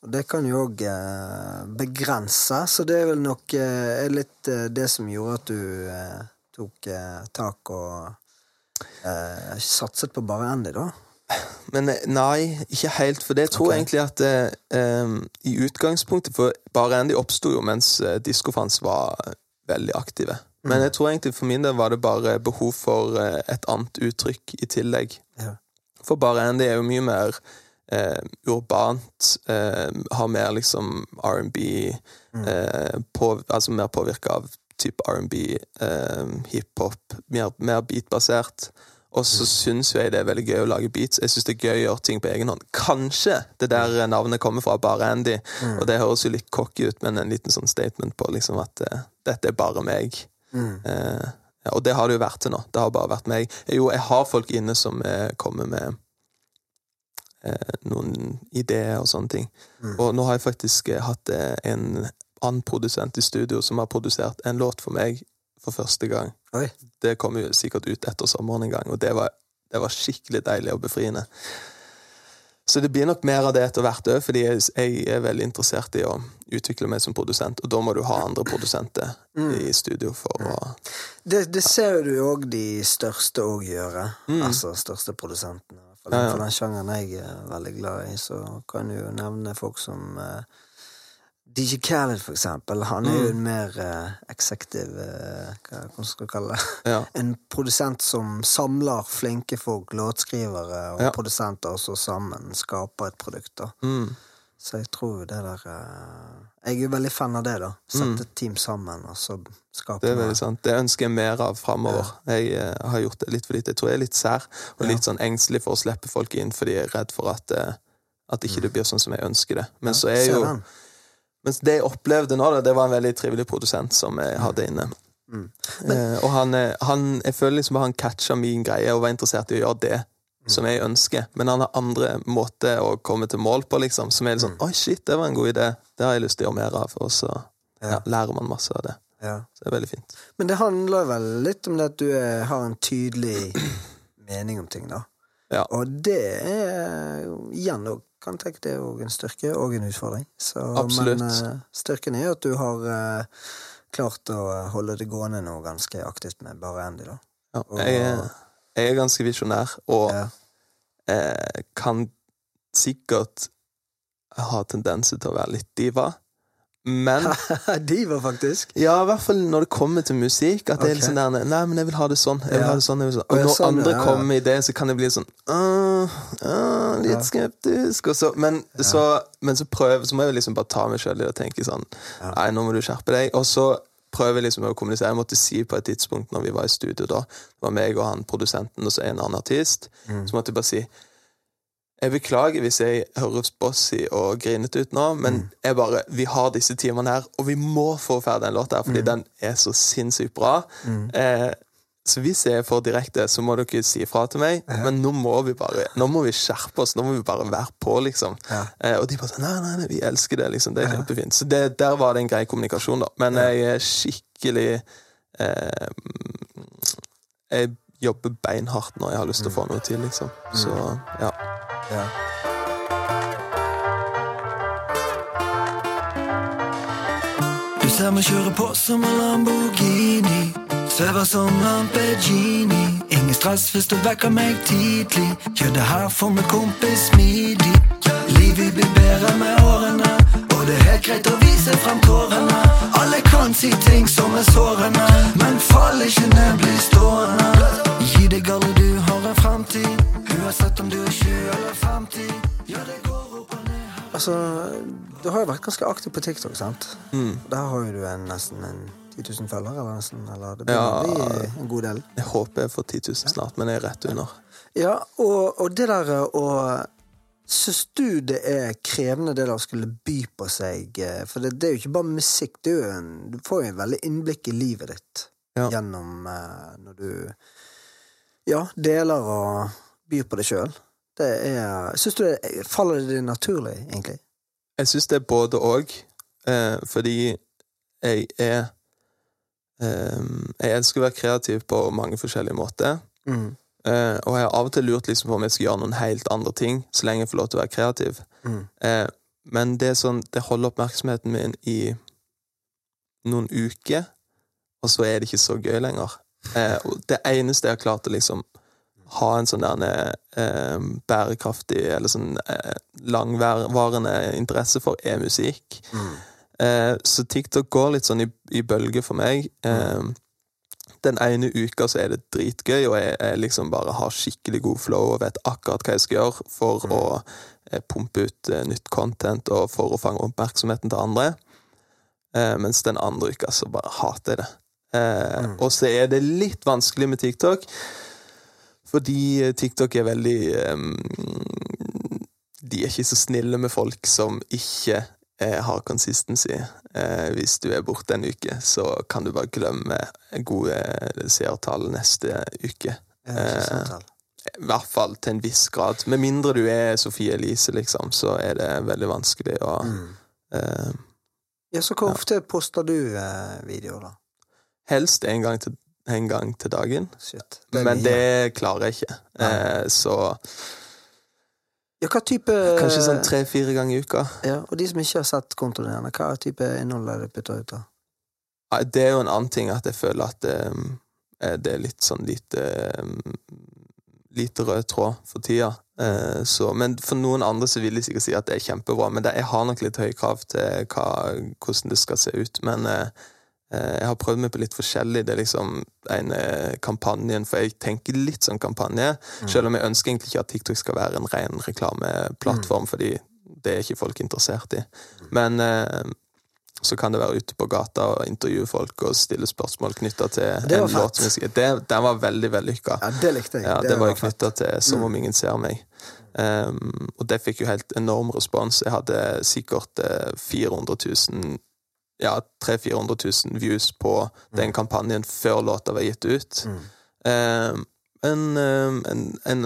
Og det kan jo òg eh, begrense, så det er vel nok eh, er litt eh, det som gjorde at du eh, tok eh, tak og eh, satset på bare Andy, da. Men eh, nei, ikke helt, for det tror jeg egentlig at eh, i utgangspunktet For Bare Andy oppsto jo mens eh, Diskofans var eh, veldig aktive. Men jeg tror egentlig for min del var det bare behov for eh, et annet uttrykk i tillegg. Ja. For Bare Andy er jo mye mer eh, urbant, eh, har mer liksom R&B eh, på, Altså mer påvirka av type R&B, eh, hiphop, mer, mer beatbasert. Og så syns jo jeg det er veldig gøy å lage beats. Jeg syns det er gøy å gjøre ting på egen hånd. Kanskje det der navnet kommer fra, bare Andy. Og det høres jo litt cocky ut, men en liten sånn statement på liksom at eh, dette er bare meg. Eh, ja, og det har det jo vært til nå. Det har bare vært meg. Jo, jeg har folk inne som eh, kommer med eh, noen ideer og sånne ting. Og nå har jeg faktisk hatt en annen produsent i studio som har produsert en låt for meg for første gang. Oi. Det kom jo sikkert ut etter sommeren en gang, og det var, det var skikkelig deilig og befriende. Så det blir nok mer av det etter hvert òg, fordi jeg, jeg er veldig interessert i å utvikle meg som produsent, og da må du ha andre produsenter i studio for å Det, det ser du jo òg de største òg gjøre. Altså største produsentene. For. Mm. Ja, ja. For den sjangeren jeg er veldig glad i, så kan du jo nevne folk som eh, DJ Khaled, for eksempel. Han er Mm. jo en mer uh, executive uh, Hva hva skal kalle det? Ja. En produsent som samler flinke folk, låtskrivere og Ja. produsenter, og så sammen skaper et produkt. da. mm, Så jeg tror det der uh, Jeg er jo veldig fan av det, da. Sette et team sammen, og så skape Mm. Det er veldig sant. Det ønsker jeg mer av framover. Jeg uh, har gjort det litt for lite. Jeg tror jeg er litt sær og litt sånn engstelig for å slippe folk inn fordi jeg er redd for at, at ikke det blir sånn som jeg ønsker det. Men så er jo den. Mens det jeg opplevde nå, det var en veldig trivelig produsent som jeg hadde inne. Eh, og han, eh, han Jeg føler liksom han catcha min greie og var interessert i å gjøre det som jeg ønsker. Men han har andre måter å komme til mål på, liksom. Som er litt sånn Oi, shit, det var en god idé. Det har jeg lyst til å gjøre mer av. Og så ja, lærer man masse av det. Ja. Så det er veldig fint. Men det handler vel litt om det at du er, har en tydelig mening om ting, da. Ja. Og det er igjen og kan tenke det er jo en styrke og en utfordring. Så, Absolutt. Men eh, styrken er at du har eh, klart å holde det gående nå ganske aktivt med bare Andy, da. Ja, Og- jeg, er, jeg er ganske visjonær, og Ja. eh, kan sikkert ha tendenser til å være litt diva. Men Diva, faktisk. Ja, i hvert fall når det kommer til musikk. At det er litt sånn der Nei, men jeg vil ha det sånn. Jeg vil Ja. ha det sånn, sånn. Og når sånn, andre kommer med det, så kan det bli sånn «Åh, åh, Litt skeptisk. Så, men, så, men så prøver Så må jeg liksom bare ta meg sjøl i det og tenke sånn Nei, nå må du skjerpe deg. Og så prøver jeg liksom å kommunisere. Jeg måtte si på et tidspunkt når vi var i studio, da Det var meg og han produsenten og så en annen artist. Mm. Så måtte jeg bare si jeg beklager hvis jeg høres bossy og grinete ut nå, men Mm. jeg bare, vi har disse timene her, og vi må få ferdig den låta, her, fordi Mm. den er så sinnssykt bra. Eh, så hvis jeg er for direkte, så må dere si ifra til meg. Men nå må vi bare Nå må vi skjerpe oss. Nå må vi bare være på, liksom. Ja. Eh, og de bare sånn Nei, nei, nei, vi elsker det, liksom. Det er kjempefint. Så det, der var det en grei kommunikasjon, da. Men jeg er skikkelig eh, Jeg jobber beinhardt når jeg har lyst til å få noe til, liksom. Så ja. Ja. Du ser meg kjøre på som en Lamborghini. Svever som Lamborghini. Ingen stress hvis du vekker meg tidlig. Gjør det her for min kompis smidig. Livet blir bedre med årene, og det er helt greit å vise frem tårene. Alle kan si ting som er sårende, men fall ikke ned, bli stående. Gi deg alle du har en fremtid, uansett om du er 20 eller 50. Ja, det går opp og ned. Altså, du har jo vært ganske aktiv på TikTok, sant? Mm. Der har jo du en, nesten en 10 000 følgere, eller nesten? Eller det blir ja, en god del. Jeg håper jeg får 10 000 snart, men jeg er rett under. Ja, og, og det der å Syns du det er krevende det der å skulle by på seg? eh, For det, det er jo ikke bare musikk, en, du får jo en veldig innblikk i livet ditt. Ja. gjennom eh, når du ja, deler og byr på deg sjøl. Det er Syns du det faller det naturlig, egentlig? Jeg syns det er både og, eh, fordi jeg er Jeg elsker å være kreativ på mange forskjellige måter. Mm. Eh, og jeg har av og til lurt liksom på om jeg skal gjøre noen helt andre ting, så lenge jeg får lov til å være kreativ. Mm. Eh, men det sånn, det holder oppmerksomheten min i noen uker, og så er det ikke så gøy lenger. Eh, det eneste jeg har klart å liksom ha en sånn der eh, bærekraftig eller sånn eh, langvarende interesse for, er musikk. Mm. Eh, så TikTok går litt sånn i, i bølger for meg. Eh, den ene uka så er det dritgøy, og jeg, jeg liksom bare har skikkelig god flow og vet akkurat hva jeg skal gjøre for å eh, pumpe ut eh, nytt content og for å fange oppmerksomheten til andre. Eh, mens den andre uka så bare hater jeg det. Eh, Og så er det litt vanskelig med TikTok, fordi TikTok er veldig eh, De er ikke så snille med folk som ikke har consistency. Eh, hvis du er borte en uke, så kan du bare glemme gode eh, seertall neste uke. Eh. I hvert fall til en viss grad. Med mindre du er Sofie Elise, liksom, så er det veldig vanskelig å eh, Ja, så hvor ofte poster du eh, videoer, da? Helst en gang til, en gang til dagen. Shit. Men det klarer jeg ikke. Eh, så Ja, hva type kanskje sånn tre-fire ganger i uka. Ja, Og de som ikke har sett kontoen din, hva type innhold er det putta ut, da? Ja, Det er jo en annen ting at jeg føler at um, eh, det er litt sånn lite um, Lite rød tråd for tida. Uh, så, men for noen andre så vil jeg sikkert si at det er kjempebra. Men det, jeg har nok litt høye krav til hva, hvordan det skal se ut. Men eh, eh, jeg har prøvd meg på litt forskjellig. Det er liksom en eh, kampanjen, for jeg tenker litt sånn kampanje. Selv om jeg ønsker egentlig ikke at TikTok skal være en ren reklameplattform, fordi det er ikke folk interessert i. Men eh, så kan det være ute på gata og intervjue folk og stille spørsmål knytta til Det var en låt. Det, den var veldig vellykka. Ja, det likte jeg. Ja, det var jo fett. knytta til Som Mm. om ingen ser meg. Um, og det fikk jo helt enorm respons. Jeg hadde sikkert eh, 400 000 Ja, 300 000-400 000 views på den kampanjen før låta var gitt ut. Mm. Eh, men um, en, en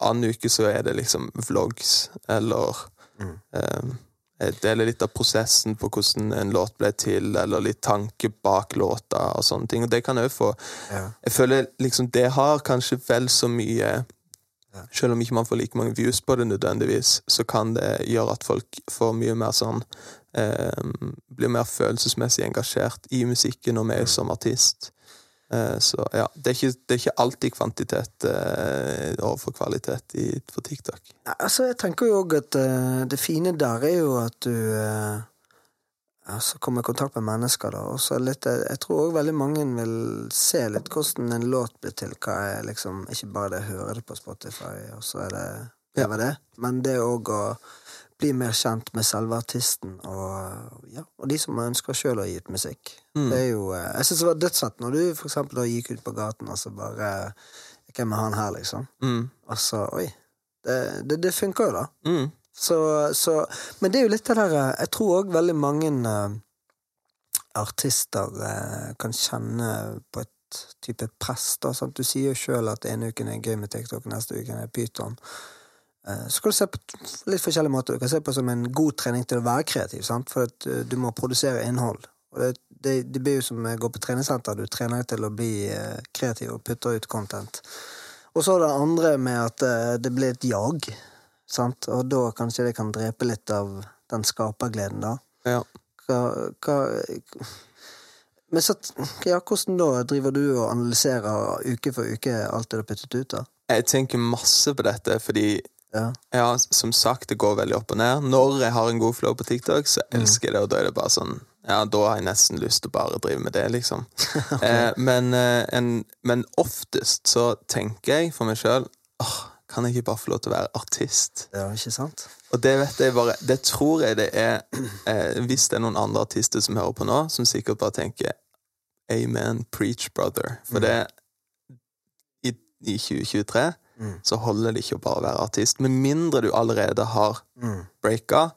annen uke så er det liksom vlogs, eller Mm. eh, jeg deler litt av prosessen på hvordan en låt ble til, eller litt tanke bak låta, og sånne ting. Og det kan jeg òg få Ja. Jeg føler liksom det har kanskje vel så mye Selv om ikke man får like mange views på det nødvendigvis, så kan det gjøre at folk får mye mer sånn eh, Blir mer følelsesmessig engasjert i musikken og meg som artist. Eh, så ja, det er, ikke, det er ikke alltid kvantitet eh, overfor kvalitet i, for TikTok. Nei, Altså, jeg tenker jo òg at uh, det fine der er jo at du uh, altså kommer i kontakt med mennesker, da. Og så litt Jeg, Jeg tror òg veldig mange vil se litt hvordan en låt blir til. Hva er liksom Ikke bare det å høre det på Spotify, og så er det det, var det. Men det òg å bli mer kjent med selve artisten, og, ja, og de som ønsker sjøl å gi ut musikk. Mm. Det er jo eh, Jeg syns det var dødsfett når du for eksempel da gikk ut på gaten og så bare Hvem er han her, liksom? Mm. Og så Oi. Det, det, det funker jo, da. Mm. Så, så Men det er jo litt det der Jeg tror òg veldig mange uh, artister uh, kan kjenne på et type press. da, sant? Du sier jo sjøl at ene uken er gøy med TikTok, neste uken er Pyton. Eh, Så kan du se på litt forskjellige måter. Du kan se på som en god trening til å være kreativ. Sant? For eh, du må produsere innhold. Det, det, det blir jo som å gå på treningssenter. Du trener til å bli eh, kreativ og putter ut content. Og så er det andre med at det blir et jag. Sant? Og da kanskje det kan drepe litt av den skapergleden, da. Ja. Hva, hva Men så, ja, hvordan da driver du og analyserer uke for uke alt det du har puttet ut, da? Jeg tenker masse på dette, fordi Ja. ja, som sagt, det går veldig opp og ned. Når jeg har en god flow på TikTok, så elsker jeg det, og da er det bare sånn Ja, da har jeg nesten lyst til å bare drive med det, liksom. eh, men, eh, en, men oftest så tenker jeg for meg sjøl åh, kan jeg ikke bare få lov til å være artist? ja, ikke sant? Og det vet jeg bare Det tror jeg det er eh, Hvis det er noen andre artister som hører på nå, som sikkert bare tenker Amen, preach, brother. For det i, I 2023 Mm. så holder det ikke å bare være artist. Med mindre du allerede har Mm. breaka,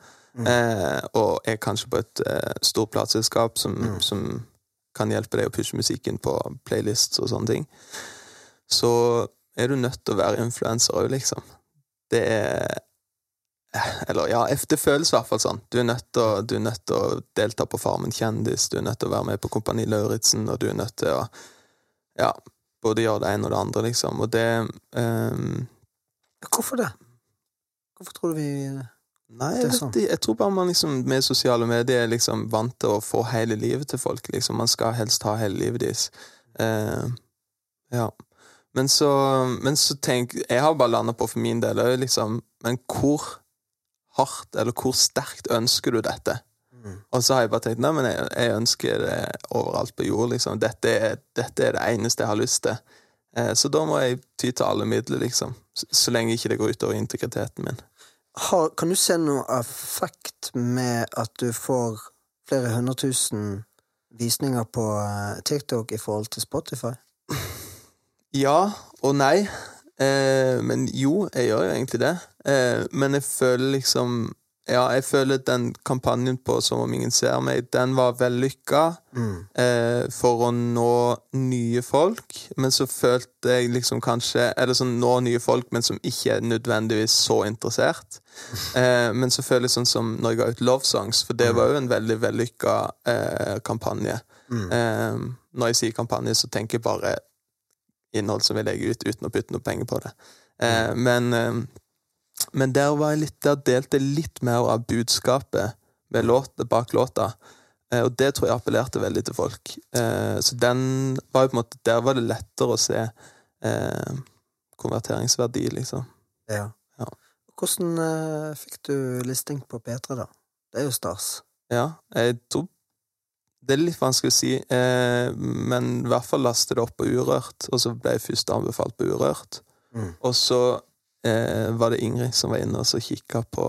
eh, og er kanskje på et eh, stort plateselskap som, Mm. som kan hjelpe deg å pushe musikken på playlists og sånne ting, så er du nødt til å være influenser òg, liksom. Det er Eller ja, det føles i hvert fall sånn. Du er, å, du er nødt til å delta på Farmen kjendis, du er nødt til å være med på Kompani Lauritzen, og du er nødt til å ja, både gjøre det ene og det andre, liksom. Og det um, Hvorfor det? Hvorfor tror du vi Nei, jeg, vet sånn. jeg tror bare man liksom med sosiale medier er liksom vant til å få hele livet til folk. liksom. Man skal helst ha hele livet deres. Uh, ja. Men så, men så tenk Jeg har bare landa på for min del òg, liksom Men hvor hardt, eller hvor sterkt ønsker du dette? Og så har jeg bare tenkt nei, men jeg, jeg ønsker det overalt på jord. liksom. Dette er, dette er det eneste jeg har lyst til. Eh, så da må jeg ty til alle midler, liksom. Så, så lenge ikke det går utover integriteten min. har, Kan du se noe effekt med at du får flere hundre tusen visninger på eh, TikTok i forhold til Spotify? Ja og nei. Eh, men jo, jeg gjør jo egentlig det. Eh, men jeg føler liksom Ja, jeg føler den kampanjen på Som om ingen ser meg, den var vellykka eh, for å nå nye folk. Men så følte jeg liksom kanskje Eller sånn nå nye folk, men som ikke er nødvendigvis så interessert. Eh, men så føler jeg sånn som når jeg ga ut Love Songs, for det var jo en veldig vellykka eh, kampanje. Eh, når jeg sier kampanje, så tenker jeg bare innhold som jeg legger ut uten å putte noe penger på det. Eh, men, eh, men der var jeg litt Der delte jeg litt mer av budskapet med låt, bak låta. Eh, og det tror jeg appellerte veldig til folk. Eh, så den var jo på en måte Der var det lettere å se eh, konverteringsverdi, liksom. Ja. Ja. Hvordan fikk du listing på P3, da? Det er jo stas. Ja, jeg tror Det er litt vanskelig å si, men i hvert fall laste det opp på Urørt, og så ble jeg først anbefalt på Urørt. Mm. Og så eh, var det Ingrid som var inne og så kikka på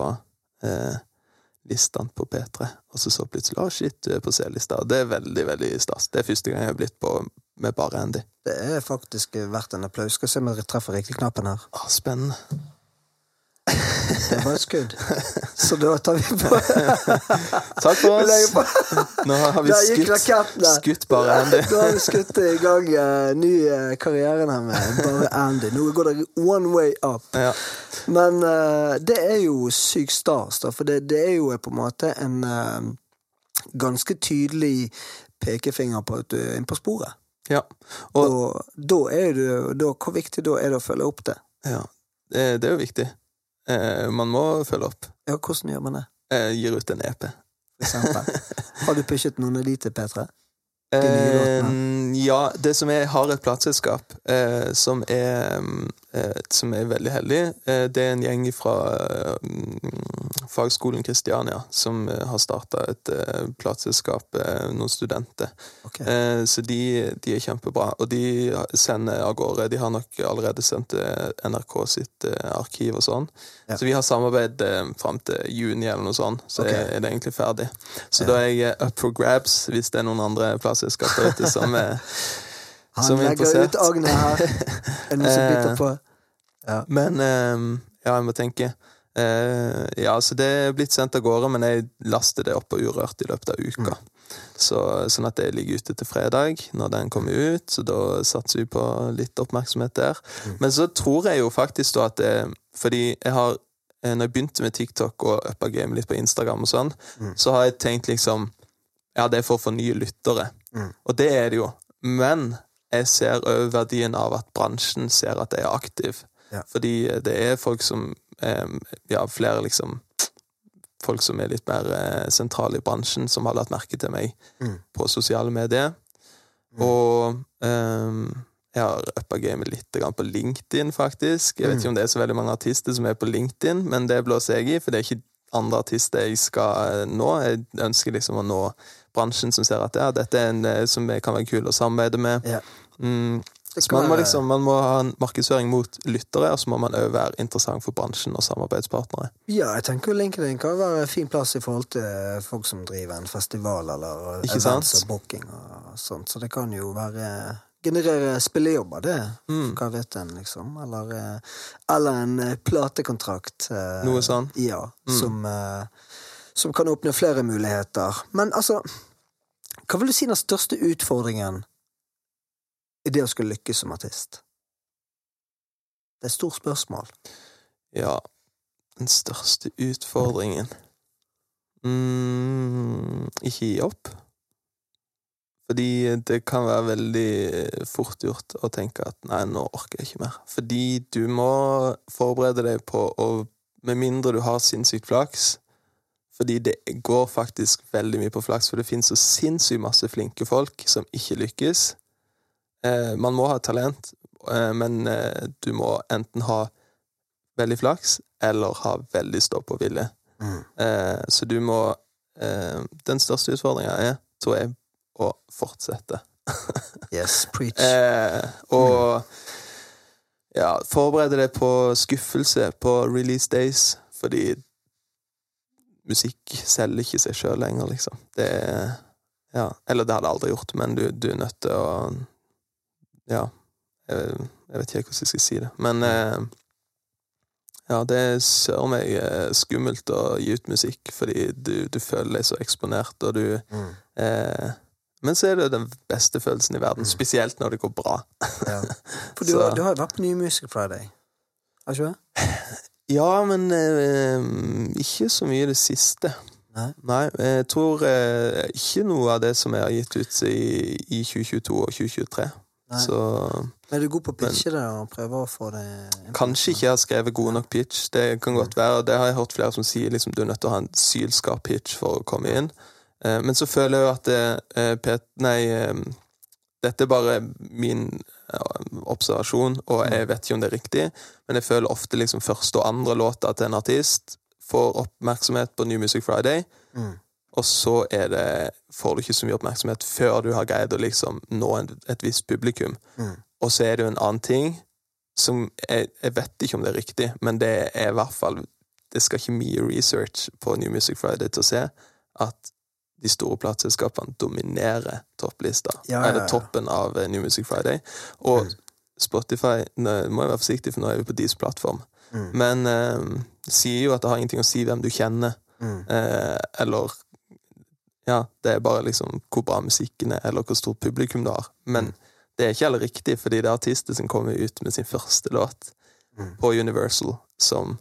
eh, listene på P3, og så så plutselig 'Å, shit, du er på C-lista'. Og det er veldig, veldig stas. Det er første gang jeg har blitt på med bare Andy. Det er faktisk verdt en applaus. Skal se om jeg treffer riktig knappen her. Ah, spennende. Det var et skudd. Så da tar vi på. Takk for oss. Nå har vi skutt, skutt bare Andy. Da har vi skutt i gang uh, ny karriere her med bare Andy. Nå går det one way up. Ja. Men uh, det er jo sykt stas, da, for det, det er jo på en måte en uh, ganske tydelig pekefinger på at du er inne på sporet. ja. Og Og da er du da, Hvor viktig da er det å følge opp det? Ja, det, det er jo viktig. Eh, man må følge opp. Ja, hvordan gjør man det? Eh, gir ut en EP. Har du pushet noen av de til P3? De Eh, ja, det som er, jeg har et plateselskap eh, som, er, mm, som er veldig heldig. Eh, det er en gjeng fra mm, fagskolen Kristiania som eh, har starta et eh, plateselskap, eh, noen studenter. Okay. Eh, så de, de er kjempebra. Og de sender av gårde. De har nok allerede sendt NRK sitt eh, arkiv og sånn. Ja. Så vi har samarbeid eh, fram til juni eller noe sånt, så okay. er det egentlig ferdig. Så Ja. da er jeg eh, up for grabs hvis det er noen andre plateselskap der ute som er Han som er legger ut agnet her. Er det noe som Eh, biter på? Ja. Men eh, ja, jeg må tenke. Eh, ja, så det er blitt sendt av gårde, men jeg laster det opp på Urørt i løpet av uka. Så, sånn at det ligger ute til fredag, når den kommer ut. Så da satser vi på litt oppmerksomhet der. Men så tror jeg jo faktisk da at det, Fordi jeg har eh, Når jeg begynte med TikTok og uppa game litt på Instagram og sånn, så har jeg tenkt liksom Ja, det er for å få nye lyttere. Mm. Og det er det jo. Men jeg ser òg verdien av at bransjen ser at jeg er aktiv. Ja. Fordi det er folk som eh, Ja, flere liksom Folk som er litt mer eh, sentrale i bransjen, som har lagt merke til meg Mm. på sosiale medier. Og um, jeg har uppa gamet litt på LinkedIn, faktisk. Jeg vet ikke om det er så veldig mange artister som er på LinkedIn, men det blåser jeg i, for det er ikke andre artister jeg skal eh, nå. Jeg ønsker liksom å nå bransjen som ser at ja, dette er en eh, som jeg kan være kul å samarbeide med. Ja. Mm, man må liksom man må ha en markedsføring mot lyttere, og så må man òg være interessant for bransjen og samarbeidspartnere. Ja, jeg tenker LinkedIn kan være en fin plass i forhold til folk som driver en festival eller Ikke events sant? og booking og sånt. Så det kan jo være Generere spillejobber, det. Mm. Hva vet en, liksom. Eller, eh, eller en eh, platekontrakt. eh, Noe sånn. Ja, Mm. som, eh, som kan åpne flere muligheter. Men altså Hva vil du si den største utfordringen i det å skulle lykkes som artist? Det er et stort spørsmål. Ja, den største utfordringen mm, Ikke gi opp. Fordi det kan være veldig fort gjort å tenke at nei, nå orker jeg ikke mer. Fordi du må forberede deg på å Med mindre du har sinnssykt flaks. Fordi det går faktisk veldig mye på flaks, for det finnes så sinnssykt masse flinke folk som ikke lykkes. Eh, man må ha talent, eh, men eh, du må enten ha veldig flaks eller ha veldig stå-på-vilje. Mm. Eh, så du må eh, Den største utfordringa er, tror jeg, å fortsette. Yes, preach. Eh, og ja, forberede deg på skuffelse på release days, fordi musikk selger ikke seg sjøl lenger, liksom. Det Ja. Eller det hadde jeg aldri gjort, men du, du er nødt til å Ja. Jeg, jeg vet ikke hvordan jeg skal si det, men eh, ja, det er søren meg eh, skummelt å gi ut musikk, fordi du, du føler deg så eksponert, og du Mm. eh, Men så er det den beste følelsen i verden, spesielt når det går bra. Ja. For du, Så- har- du har jo vært på New Music Friday, har du ikke det? Ja, men eh, ikke så mye i det siste. Nei. jeg tror eh, ikke noe av det som jeg har gitt ut i, i 2022 og 2023. Så Men er du god på å pitche det og prøve å få det kanskje ikke jeg har skrevet god nok pitch. Det kan godt være, og det har jeg hørt flere som sier. liksom Du er nødt til å ha en sylskarp pitch for å komme inn. Eh, men så føler jeg jo at det, eh, Pet, nei, eh, dette er bare min observasjon, og jeg vet ikke om det er riktig, men jeg føler ofte liksom første og andre låta til en artist får oppmerksomhet på New Music Friday, Mm. Og så det, får du ikke så mye oppmerksomhet før du har greid å liksom nå en, et visst publikum. Mm. Og så er det jo en annen ting som jeg, jeg vet ikke om det er riktig, men det er i hvert fall Det skal ikke mye research på New Music Friday til å se at de store plateselskapene dominerer topplista. Ja, ja, ja. Eller toppen av eh, New Music Friday. Og Mm. Spotify Nå må jeg være forsiktig, for nå er vi på deres plattform. Mm. Men eh, sier jo at det har ingenting å si hvem du kjenner. Mm. Eh, eller Ja, det er bare liksom hvor bra musikken er, eller hvor stort publikum du har. Men Mm. det er ikke heller riktig, fordi det er artister som kommer ut med sin første låt Mm. på Universal, som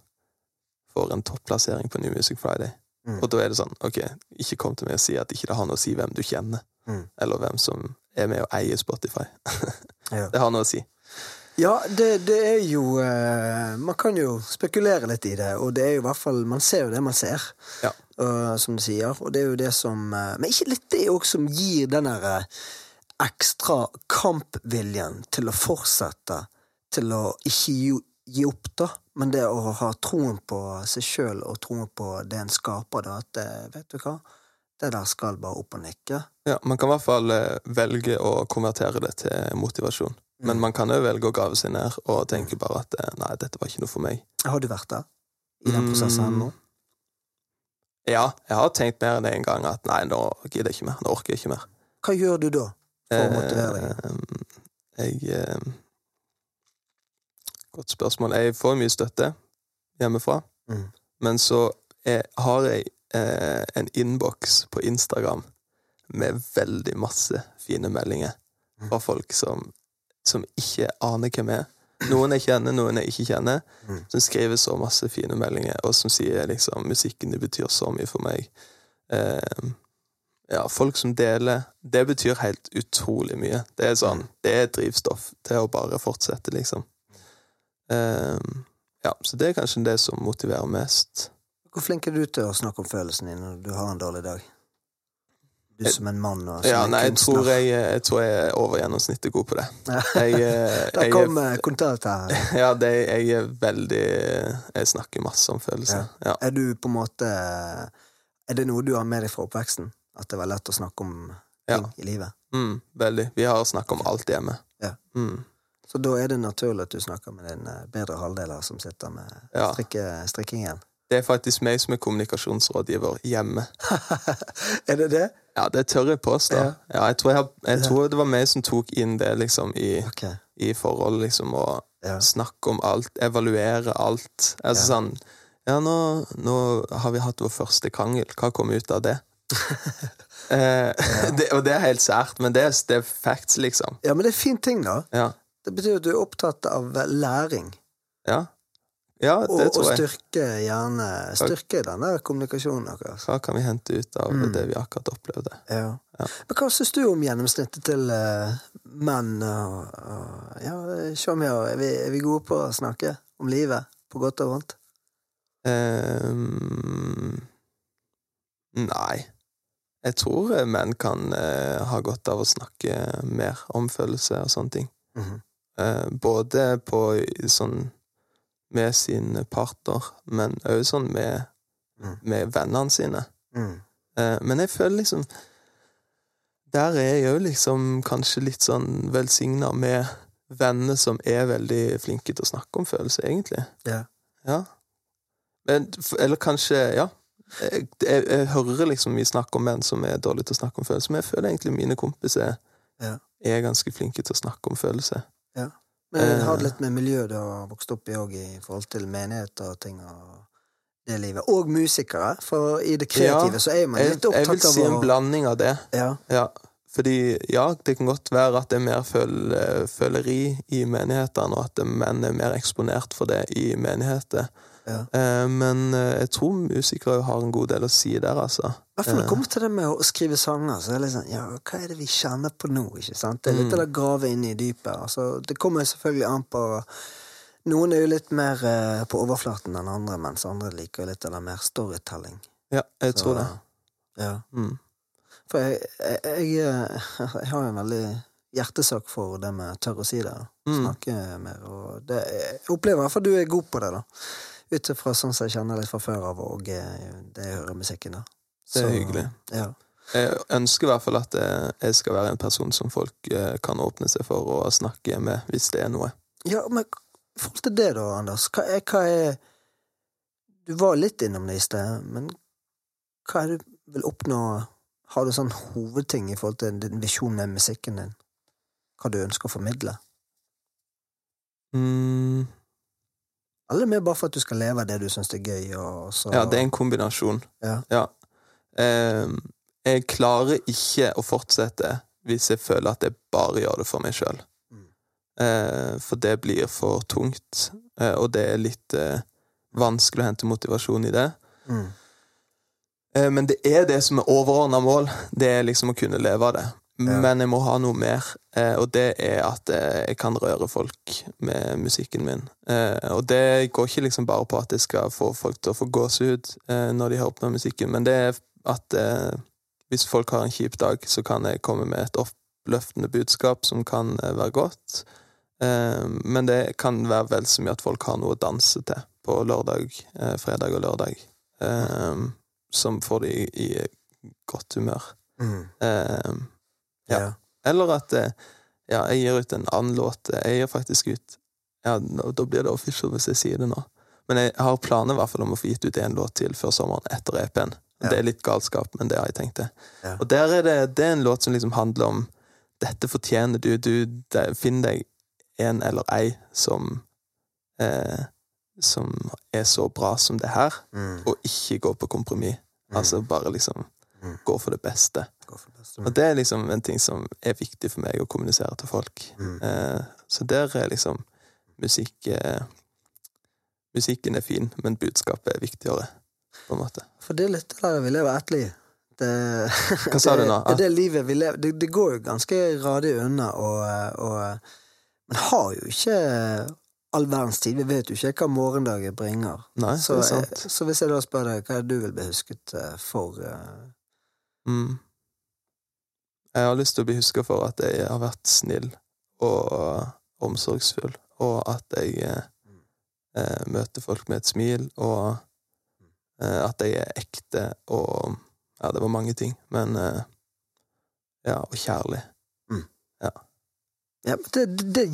får en topplassering på New Music Friday. Mm. Og da er det sånn, ok, ikke kom til meg og si at ikke det har noe å si hvem du kjenner, Mm. eller hvem som er med og eier Spotify. Ja. det har noe å si. Ja, det, det er jo eh, Man kan jo spekulere litt i det, og det er jo i hvert fall Man ser jo det man ser, Ja. og, som du sier. Og det er jo det som eh, Men ikke litt det òg som gir den der eh, ekstra kampviljen til å fortsette, til å ikke gi, gi opp, da. Men det å ha troen på seg sjøl og troen på det en skaper, da. At det, vet du hva, det der skal bare opp og nikke. Ja, Man kan i hvert fall eh, velge å konvertere det til motivasjon. Mm. Men man kan jo velge å grave seg ned og tenke bare at eh, nei, dette var ikke noe for meg. Har du vært der? I den prosessen Mm. nå? Ja, jeg har tenkt mer enn en gang at nei, nå gidder jeg ikke mer. Nå orker jeg ikke mer. Hva gjør du da? For å motivere deg? Eh, jeg eh, Godt spørsmål. Jeg får mye støtte hjemmefra, Mm. men så jeg, har jeg eh, en innboks på Instagram med veldig masse fine meldinger Mm. fra folk som, som ikke aner hvem er. Noen jeg kjenner, noen jeg ikke kjenner, Mm. som skriver så masse fine meldinger, og som sier liksom musikken det betyr så mye for meg. Eh, ja, folk som deler. Det betyr helt utrolig mye. Det er sånn, det er drivstoff til å bare fortsette, liksom. Eh, ja, så det er kanskje det som motiverer mest. Hvor flink er du til å snakke om følelsene dine når du har en dårlig dag? Du som en mann og som Ja, en nei, kunstner. tror jeg, jeg tror jeg er over gjennomsnittet god på det. Jeg, eh, Der kom eh, her. Ja, det, jeg er veldig Jeg snakker masse om følelser. Ja. Er du på en måte Er det noe du har med deg fra oppveksten? At det var lett å snakke om ting Ja. i livet? Mm, veldig. Vi har snakket om alt hjemme. Ja. Mm. Så da er det naturlig at du snakker med din eh, bedre halvdeler som sitter med strikke, strikkingen. Det er faktisk meg som er kommunikasjonsrådgiver hjemme. er det det? Ja, det tør jeg påstå. Ja. Ja. jeg, tror jeg, jeg tror det var meg som tok inn det liksom i, okay. i forhold, liksom, å Ja. snakke om alt, evaluere alt. Altså Ja. sånn Ja, nå, nå har vi hatt vår første krangel. Hva kom ut av det? Eh, det, og det er helt sært, men det det er facts, liksom. Ja, men det er fin ting, da. Ja. Det betyr at du er opptatt av læring. Ja, ja det og tror jeg. styrke gjerne Styrke denne kommunikasjonen deres. Hva kan vi hente ut av Mm. det vi akkurat opplevde? Ja. Ja. Men hva syns du om gjennomsnittet til uh, menn og, og Ja, se om jeg er, vi, er vi gode på å snakke om livet, på godt og vondt? Um, nei. Jeg tror eh, menn kan uh, ha godt av å snakke mer om følelser og sånne ting. Mm -hmm. uh, både på sånn med sin partner, men òg sånn med, Mm. med vennene sine. Mm. Eh, men jeg føler liksom Der er jeg jo liksom kanskje litt sånn velsigna med venner som er veldig flinke til å snakke om følelser, egentlig. Ja. Ja. Men, eller kanskje Ja. Jeg, jeg, jeg hører liksom vi snakker om menn som er dårlige til å snakke om følelser, men jeg føler egentlig mine kompiser yeah. er ganske flinke til å snakke om følelser. Men Eh. har litt med miljøet du har vokst opp i òg, i forhold til menigheter og ting og det livet. Og musikere, for i det kreative Ja, så er man litt opptatt av å... jeg vil si en å blanding av det. ja. Ja, fordi ja, det kan godt være at det er mer føleri i menighetene, og at menn er mer eksponert for det i menigheter. Ja. Eh, men eh, jeg tror musikere har en god del å si der, altså. I hvert fall når det Eh, kommer til det med å skrive sanger, så er det litt sånn Ja, hva er det vi kjenner på nå, ikke sant? Det er litt Mm. av det å grave inn i dypet. Altså, det kommer jo selvfølgelig an på Noen er jo litt mer eh, på overflaten enn andre, mens andre liker litt av det mer storytelling. ja, jeg Så, tror det. Ja. Mm. For jeg, jeg, jeg, jeg har en veldig hjertesak for det med tørre å si det. Snakke Mm. Snakke mer. Og det, jeg opplever i hvert fall du er god på det, da. Ut ifra sånn som jeg kjenner litt fra før av, og eh, det jeg hører musikken. da. Det er hyggelig. Ja. Jeg ønsker i hvert fall at eh, jeg skal være en person som folk eh, kan åpne seg for å snakke med, hvis det er noe. ja, men i forhold til det, da, Anders, hva er, hva er Du var litt innom det i sted, men hva er det du vil oppnå Har du sånn hovedting i forhold til din visjon med musikken din? Hva du ønsker å formidle? Mm. Eller mer bare for at du skal leve av det du syns er gøy, Ja, det er en kombinasjon. Ja. Eh, jeg klarer ikke å fortsette hvis jeg føler at jeg bare gjør det for meg sjøl. Mm. Eh, for det blir for tungt, eh, og det er litt eh, vanskelig å hente motivasjon i det. Mm. Eh, men det er det som er overordna mål. Det er liksom å kunne leve av det. Ja. Men jeg må ha noe mer, eh, og det er at eh, jeg kan røre folk med musikken min. Eh, og det går ikke liksom bare på at jeg skal få folk til å få gåsehud eh, når de hører på musikken, men det er at hvis folk har en kjip dag, så kan jeg komme med et oppløftende budskap som kan være godt. Men det kan være vel så mye at folk har noe å danse til på lørdag, fredag og lørdag, som får de i, i godt humør. Mm. Eh, Ja. Ja. eller at eh, ja, jeg gir ut en annen låt. Jeg gir faktisk ut ja, Da blir det official hvis jeg sier det nå. Men jeg har planer i hvert fall om å få gitt ut én låt til før sommeren, etter EP-en. Ja. Det er litt galskap, men det har jeg tenkt det. Ja. Og der er det, det er en låt som liksom handler om dette fortjener du. du det, Finn deg en eller ei som eh, Som er så bra som det her, Mm. og ikke gå på kompromiss. Mm. Altså bare liksom Mm. gå for det beste. For det beste. Og det er liksom en ting som er viktig for meg å kommunisere til folk. Mm. Eh, så der er liksom musikk eh, Musikken er fin, men budskapet er viktigere, på en måte. For det er litt det der vi lever etterlig. Det, Hva sa det, du nå? Det det livet vi lever Det, det går jo ganske radig unna, og, og Man har jo ikke all verdens tid. Vi vet jo ikke hva morgendagen bringer. Nei, Så, eh, så hvis jeg da spør deg, hva du vil bli husket eh, for? Eh? Mm. Jeg har lyst til å bli huska for at jeg har vært snill og omsorgsfull, og at jeg eh, eh, møter folk med et smil, og eh, at jeg er ekte og Ja, det var mange ting, men eh, Ja, og kjærlig. Ja, men det, det, det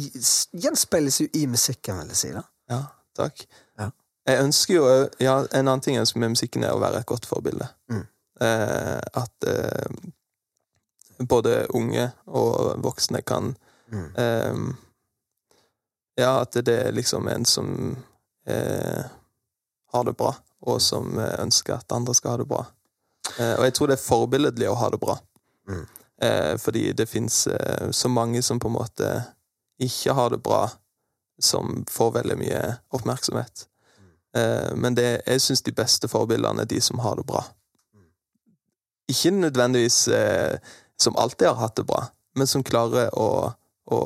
gjenspeiles jo i musikken, vil jeg si. da. Ja, takk. Ja. Jeg ønsker jo ja, En annen ting jeg ønsker med musikken, er å være et godt forbilde. Mm. Eh, at eh, både unge og voksne kan Mm. eh, Ja, at det er liksom en som eh, har det bra, og som ønsker at andre skal ha det bra. Eh, og jeg tror det er forbilledlig å ha det bra. Mm. Eh, fordi det fins så mange som på en måte ikke har det bra, som får veldig mye oppmerksomhet. Eh, men det, jeg syns de beste forbildene er de som har det bra. Ikke nødvendigvis eh, som alltid har hatt det bra, men som klarer å, å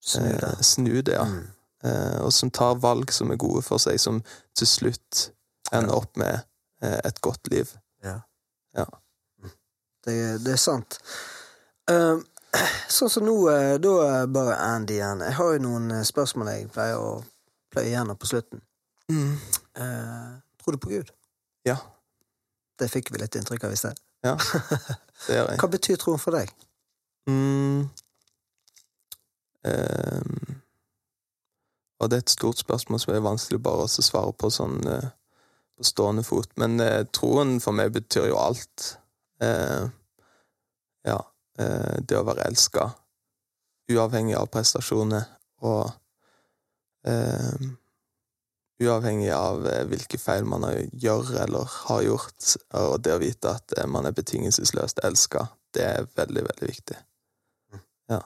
Snu det. eh, snu det, ja. Mm. Eh, og som tar valg som er gode for seg, som til slutt ender opp med eh, et godt liv. Ja. Ja. Det, det er sant. Um, sånn som nå, eh, da bare Andy igjen. Jeg har jo noen eh, spørsmål jeg pleier å pløye gjennom på slutten. Eh, tror du på Gud? Ja, Det fikk vi litt inntrykk av i sted. ja. Det gjør jeg. Hva betyr troen for deg? Mm. Ehm. og det er et stort spørsmål som er vanskelig bare å svare på sånn eh, på stående fot. Men eh, troen for meg betyr jo alt. Eh, ja. eh, det å være elska, uavhengig av prestasjoner, og Uavhengig av eh, hvilke feil man gjør eller har gjort, og det å vite at eh, man er betingelsesløst elska, det er veldig, veldig viktig. Ja.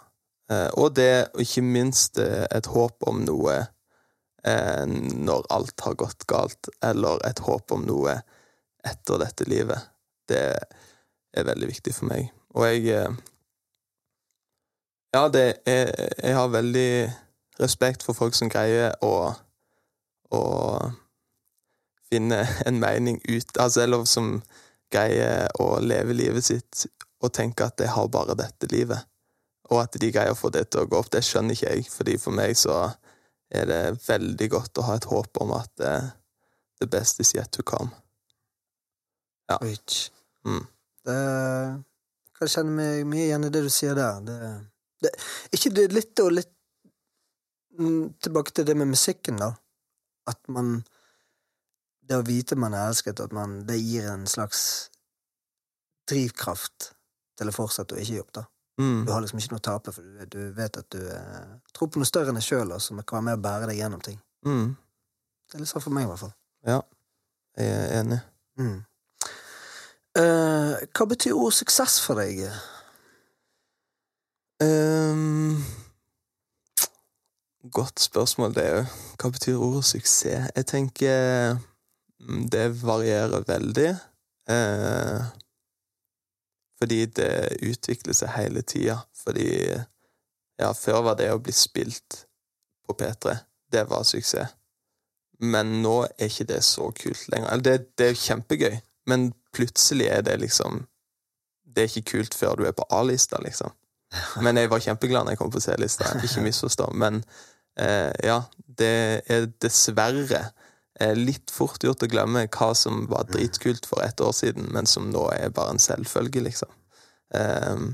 Eh, og det, og ikke minst, et håp om noe når alt har gått galt, eller et håp om noe etter dette livet. Det er veldig viktig for meg. Og jeg Ja, det er Jeg har veldig respekt for folk som greier å å finne en mening ut Altså, eller som greier å leve livet sitt og tenke at jeg har bare dette livet. Og at de greier å få det til å gå opp, det skjønner ikke jeg. Fordi for meg så er det veldig godt å ha et håp om at det, the best is yet to come. Ja. Mm. Det kan kjenne meg mye igjen i det du sier der. Det, det, ikke det litt og litt mm, Tilbake til det med musikken, da. At man Det å vite man er elsket, at man, det gir en slags drivkraft til å fortsette å ikke opp, da. Mm. Du har liksom ikke noe å tape, for du, du vet at du eh, tror på noe større enn deg sjøl, som kan være med å bære deg gjennom ting. Mm. Det er litt sånn for meg, i hvert fall. Ja, jeg er enig. Mm. Eh, hva betyr ordet suksess for deg? Ehm, godt spørsmål, det òg. Hva betyr ordet suksess? Jeg tenker mm, det varierer veldig. Eh, fordi det utvikler seg hele tida. Fordi ja, før var det å bli spilt på P3, det var suksess. Men nå er ikke det så kult lenger. Eller det, det er kjempegøy, men plutselig er det liksom Det er ikke kult før du er på A-lista, liksom. Men jeg var kjempeglad når jeg kom på C-lista, ikke misforstå. Men ja, det er dessverre eh, litt fort gjort å glemme hva som var dritkult for et år siden, men som nå er bare en selvfølge, liksom. Eh,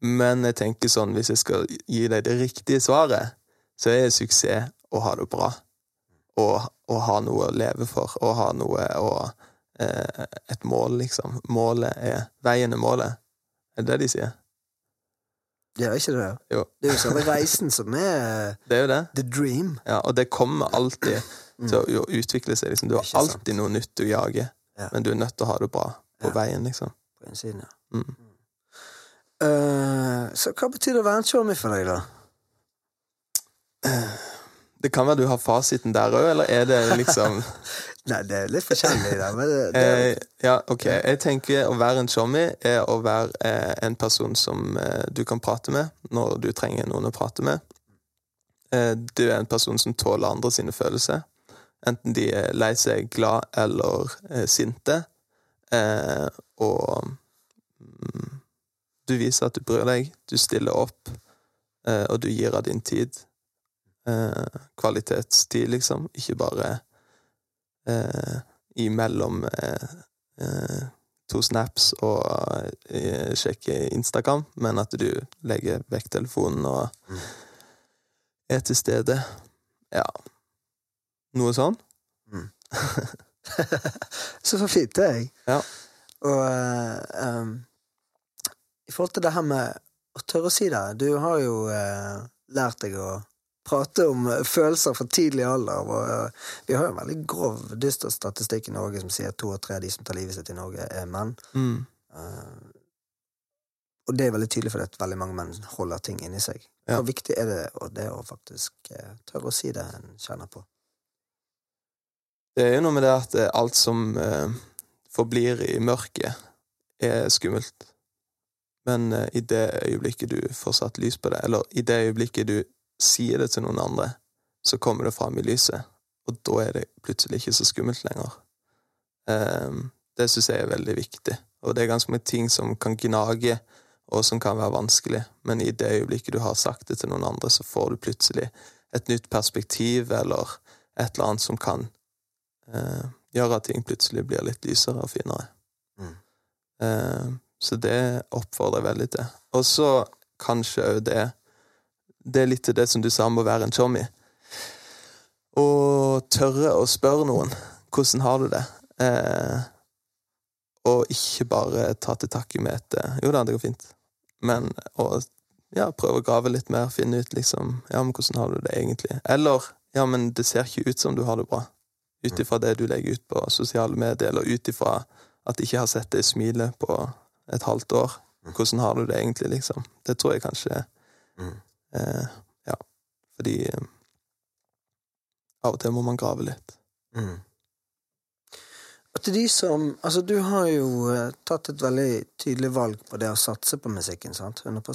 men jeg tenker sånn, hvis jeg skal gi deg det riktige svaret, så er suksess å ha det bra. Og, og ha noe å leve for, og ha noe å eh, Et mål, liksom. Målet er Veien er målet. Er det det de sier? Ja, ikke det? Jo. Det er jo selve reisen som er Det er jo det. the dream. Ja, og det kommer alltid til å utvikle seg. Liksom. Du har alltid sant. noe nytt du jager, Ja. men du er nødt til å ha det bra på Ja. veien, liksom. På innsiden, ja. Mm. Uh, så hva betyr det å være en tjommi for deg, da? Det kan være du har fasiten der òg, eller er det liksom Nei, det er litt forskjellig, da. Men det, det, eh, Ja, ok. Jeg tenker å være en showmy er å være eh, en person som eh, du kan prate med når du trenger noen å prate med. Eh, du er en person som tåler andre sine følelser. Enten de er lei seg, glad eller eh, sinte. Eh, og mm, du viser at du bryr deg, du stiller opp, eh, og du gir av din tid. Eh, kvalitetstid, liksom. Ikke bare eh, imellom eh, eh, to snaps og eh, sjekke Instagram, men at du legger vekk telefonen og er til stede. Ja. Noe sånn? Så så fint, det, jeg. Ja. Og em, i forhold til det her med å tørre å si det Du har jo uh, lært deg å prate om eh, følelser fra tidlig alder. Og, eh, vi har jo en veldig grov, dyster statistikk i Norge som sier at to av tre av de som tar livet sitt i Norge, er menn. Mm. Uh, og det er veldig tydelig fordi at veldig mange menn holder ting inni seg. Ja. Hvor viktig er det, og det å faktisk eh, tørre å si det en kjenner på? Det er jo noe med det at alt som eh, forblir i mørket, er skummelt. Men i det øyeblikket du får satt lys på det, eller i det øyeblikket du sier det til noen andre, så kommer det fram i lyset, og da er det plutselig ikke så skummelt lenger. Eh, det syns jeg er veldig viktig, og det er ganske mange ting som kan gnage, og som kan være vanskelig, men i det øyeblikket du har sagt det til noen andre, så får du plutselig et nytt perspektiv, eller et eller annet som kan eh, gjøre at ting plutselig blir litt lysere og finere. Mm. Eh, så det oppfordrer jeg veldig til. Og så kanskje òg det Det er litt til det som du sa om å være en chommy. Å tørre å spørre noen hvordan har du det, eh, og ikke bare ta til takke med et eh, Jo da, det går fint, men å ja, prøve å grave litt mer, finne ut liksom Ja, men hvordan har du det egentlig? Eller ja, men det ser ikke ut som du har det bra. Ut ifra det du legger ut på sosiale medier, eller ut ifra at de ikke har sett deg smile på et halvt år. Hvordan har du det egentlig, liksom? Det tror jeg kanskje Mm. Eh, Ja. Fordi eh, av og til må man grave litt. Mm. Og til de som Altså, du har jo eh, tatt et veldig tydelig valg på det å satse på musikken, sant? 100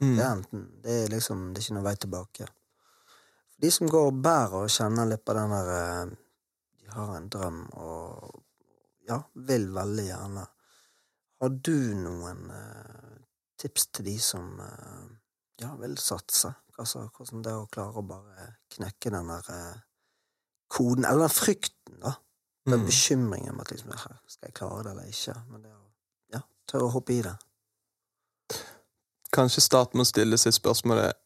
Mm. Det er enten Det er liksom Det er ikke noe vei tilbake. For de som går og bærer og kjenner litt på den der eh, De har en drøm og ja, vil veldig gjerne. Har du noen eh, tips til de som eh, ja, vil satse? Altså, hvordan det å klare å bare knekke den der eh, koden, eller den frykten, da. Den Mm. bekymringen om at liksom, «Her, skal jeg klare det eller ikke? Men det å ja, tørre å hoppe i det. Kanskje starte med å stille seg spørsmålet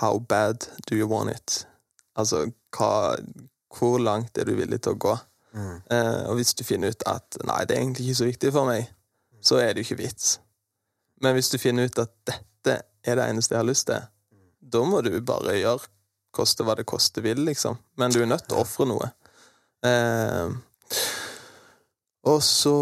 How bad do you want it? Altså, hva, hvor langt er du villig til å gå? Mm. Eh, og hvis du finner ut at nei, det er egentlig ikke så viktig for meg, så er det jo ikke vits. Men hvis du finner ut at dette er det eneste jeg har lyst til, da må du bare gjøre koste hva det koste vil, liksom. Men du er nødt til å ofre noe. Eh, og så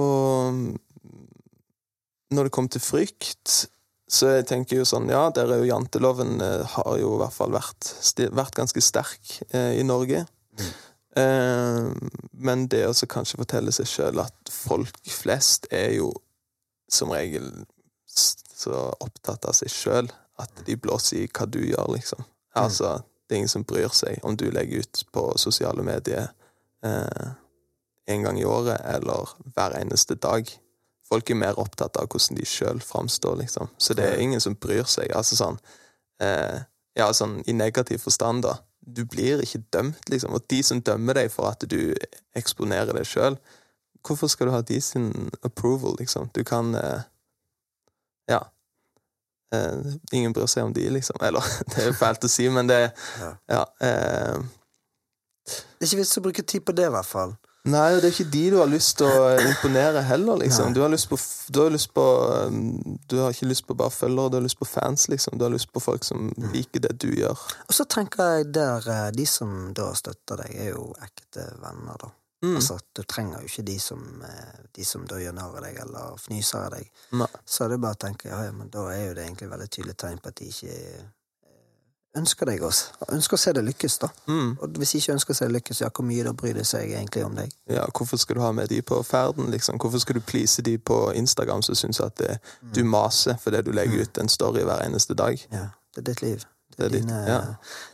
Når det kom til frykt, så jeg tenker jo sånn Ja, der er jo janteloven eh, har jo i hvert fall vært, vært ganske sterk eh, i Norge. Eh, men det å kanskje fortelle seg sjøl at folk flest er jo som regel så opptatt av seg sjøl at de blåser i hva du gjør, liksom. Altså, det er ingen som bryr seg om du legger ut på sosiale medier eh, en gang i året eller hver eneste dag. Folk er mer opptatt av hvordan de sjøl framstår, liksom. Så det er ingen som bryr seg. Altså sånn eh, Ja, sånn i negativ forstand, da. Du blir ikke dømt, liksom. Og de som dømmer deg for at du eksponerer deg sjøl, hvorfor skal du ha de sin approval, liksom? Du kan eh, Ja. Eh, ingen bryr seg om de, liksom. Eller, det er jo fælt å si, men det Ja. Ja. Eh, Det er ikke vits å bruke tid på det, i hvert fall. Nei, det er ikke de du har lyst til å imponere heller, liksom. Du har lyst på, du har lyst på um, Du har ikke lyst på bare følgere, du har lyst på fans, liksom. Du har lyst på folk som liker det du gjør. Og så tenker jeg der eh, de som da støtter deg, er jo ekte venner, da. Mm. Altså, du trenger jo ikke de som, eh, de som da gjør narr av deg eller fnyser av deg. Ne. Så er det bare å tenke ja, ja, men da er jo det egentlig veldig tydelig tegn på at de ikke eh, ønsker deg oss. Ønsker å se deg lykkes, da. Mm. Og hvis de ikke ønsker å se deg lykkes, ja, hvor mye da bryr de seg egentlig om deg? Ja, hvorfor skal du ha med de på ferden, liksom? Hvorfor skal du please de på Instagram som syns at det, du maser fordi du legger ut en story hver eneste dag? Ja, det er ditt liv. Det er din, ditt, dine, ja.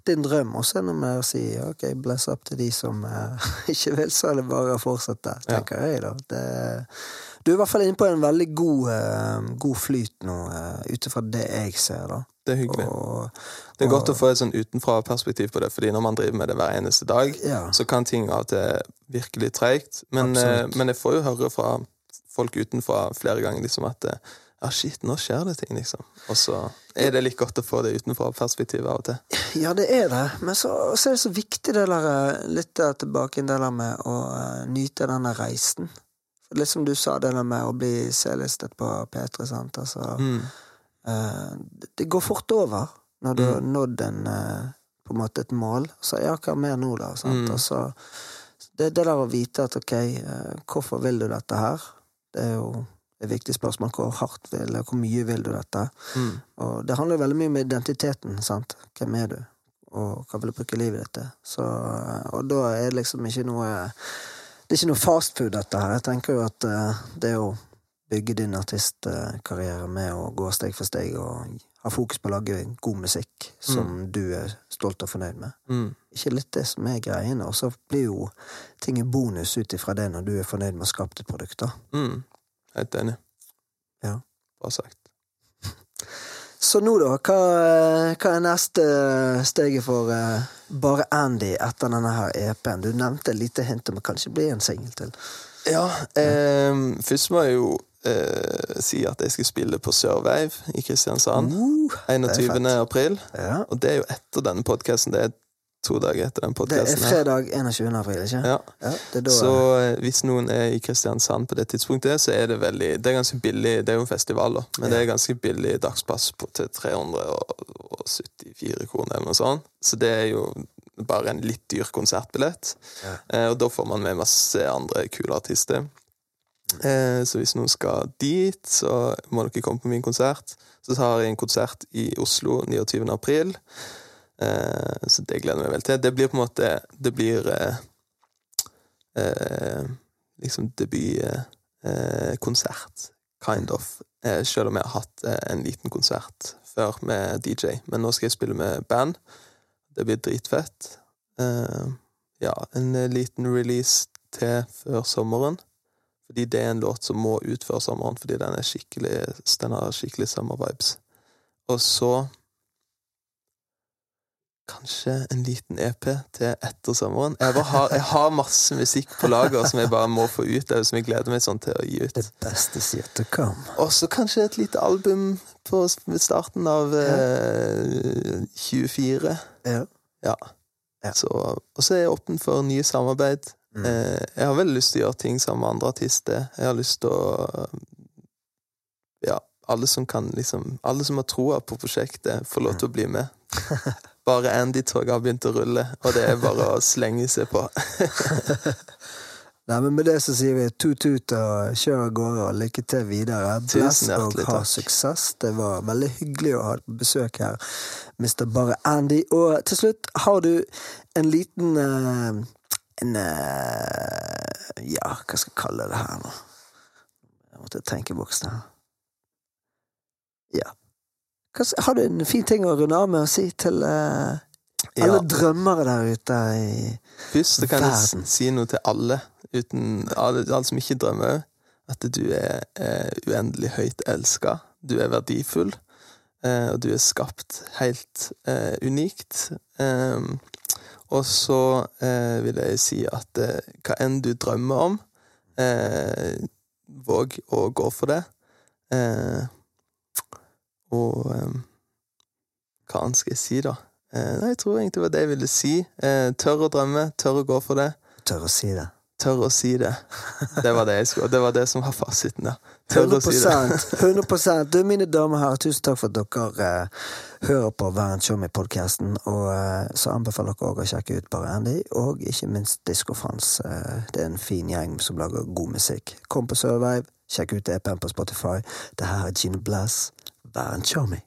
din drøm. Og så er det noe med å si ok, bless up til de som eh, ikke vil, så er det bare å fortsette, tenker jeg, da. Det, du er i hvert fall inne på en veldig god, eh, god flyt nå, uh, ut ifra det jeg ser, da. Det er hyggelig. Og, Det er godt å få et sånn utenfra-perspektiv på det, fordi når man driver med det hver eneste dag, ja. så kan ting av og til virke litt treigt. Men, eh, men jeg får jo høre fra folk utenfra flere ganger liksom at ja, shit, nå skjer det ting, liksom. Og så er det litt godt å få det utenfra-perspektivet av og til. Ja, det er det. Men så, så er det så viktig det der eh, litt der tilbake det der med å uh, nyte denne reisen. Litt som du sa, det der med å bli C-listet på P3, sant. Altså, Mm. uh, det- går fort over når du har nådd en uh, på en måte et mål. Så ja, hva mer nå, da? Sant? Mm. Og så det, det der å vite at ok, hvorfor vil du dette her? Det er jo et viktig spørsmål. Hvor hardt vil, eller hvor mye vil du dette? Mm. Og det handler veldig mye om identiteten. sant? Hvem er du? Og hva vil du bruke livet ditt til? Så, og da er det liksom ikke noe Det er ikke noe fastfood, dette her. Jeg tenker jo at eh, det å bygge din artistkarriere med å gå steg for steg og ha fokus på å lage god musikk som du er stolt og fornøyd med. Mm. Ikke litt det som er greiene, og så blir jo ting en bonus ut ifra det når du er fornøyd med å skape et produkt. da. Mm. Helt enig. Ja. Bra sagt. Så nå, da? Hva, hva er neste steget for uh, bare Andy etter denne her EP-en? Du nevnte et lite hint om det kanskje blir en singel til. Ja, eh, først må jeg jo eh, si at jeg skal spille på Sørveiv i Kristiansand. Uh, er 21. april. Ja. Og det er jo etter denne podkasten. Det er to dager etter den Det er fredag 21. april, ikke? Ja. Ja, det da, Så eh, hvis noen er i Kristiansand på det tidspunktet, så er det veldig Det er ganske billig. Det er jo en festival, da, men det er ganske billig dagspass på, til 374 kroner eller noe sånt. Så det er jo bare en litt dyr konsertbillett. Ja. Eh, og da får man med masse andre kule artister. Eh, så hvis noen skal dit, så må dere komme på min konsert. Så har jeg en konsert i Oslo 29. april. Eh, så det gleder jeg meg vel til. Det blir på en måte Det blir eh, eh, liksom debutkonsert, eh, kind of. Eh, selv om jeg har hatt eh, en liten konsert før med DJ. Men nå skal jeg spille med band. Det blir dritfett. Ja, en liten release til før sommeren. Fordi det er en låt som må ut før sommeren, fordi den er skikkelig Den har skikkelig summer-vibes. Og så Kanskje en liten EP til etter sommeren. Jeg, har, jeg har masse musikk på lager som jeg bare må få ut, som jeg gleder meg sånn til å gi ut. det beste sier to come. Og så kanskje et lite album på starten av eh, 24. Ja. Ja. Ja. Så, og så er jeg åpen for nye samarbeid. Mm. Eh, jeg har veldig lyst til å gjøre ting sammen med andre artister. Jeg har lyst til å Ja, alle som kan liksom Alle som har troa på prosjektet, får lov til å bli med. Bare Andy-toget har begynt å rulle, og det er bare å slenge seg på. Nei, men Med det så sier vi tut-tut og kjør av gårde og lykke til videre. Bless og ha suksess. Det var veldig hyggelig å ha deg på besøk her, Mr. Bare Andy. Og til slutt, har du en liten eh, En eh, Ja, hva skal jeg kalle det her nå? Jeg måtte tenke boksen her. Ja. Har du en fin ting å runde av med å si til uh, alle Ja. drømmere der ute i Først kan jeg Verden. si noe til alle, uten alle, alle som ikke drømmer, at du er er uendelig høyt elska. Du er verdifull, eh, og du er skapt helt eh, unikt. Ehm, og så eh, vil jeg si at eh, hva enn du drømmer om, eh, våg å gå for det. Eh, og um, hva annet skal jeg si, da? Uh, nei, jeg tror egentlig det var det jeg ville si. Uh, tør å drømme, tør å gå for det. Tør å si det. Tør å si det. Det var det jeg skulle, det var det som var fasiten, ja. Tør å si det. 100 Du, mine damer og herrer, tusen takk for at dere uh, hører på Vær en show med-podkasten. Og så anbefaler dere òg å sjekke ut Bare Andy, og ikke minst Disko Frans. Det er en fin gjeng som lager god musikk. Kom på Survive, sjekk ut EP-en på Spotify. Det her er Gene Blass. And show me.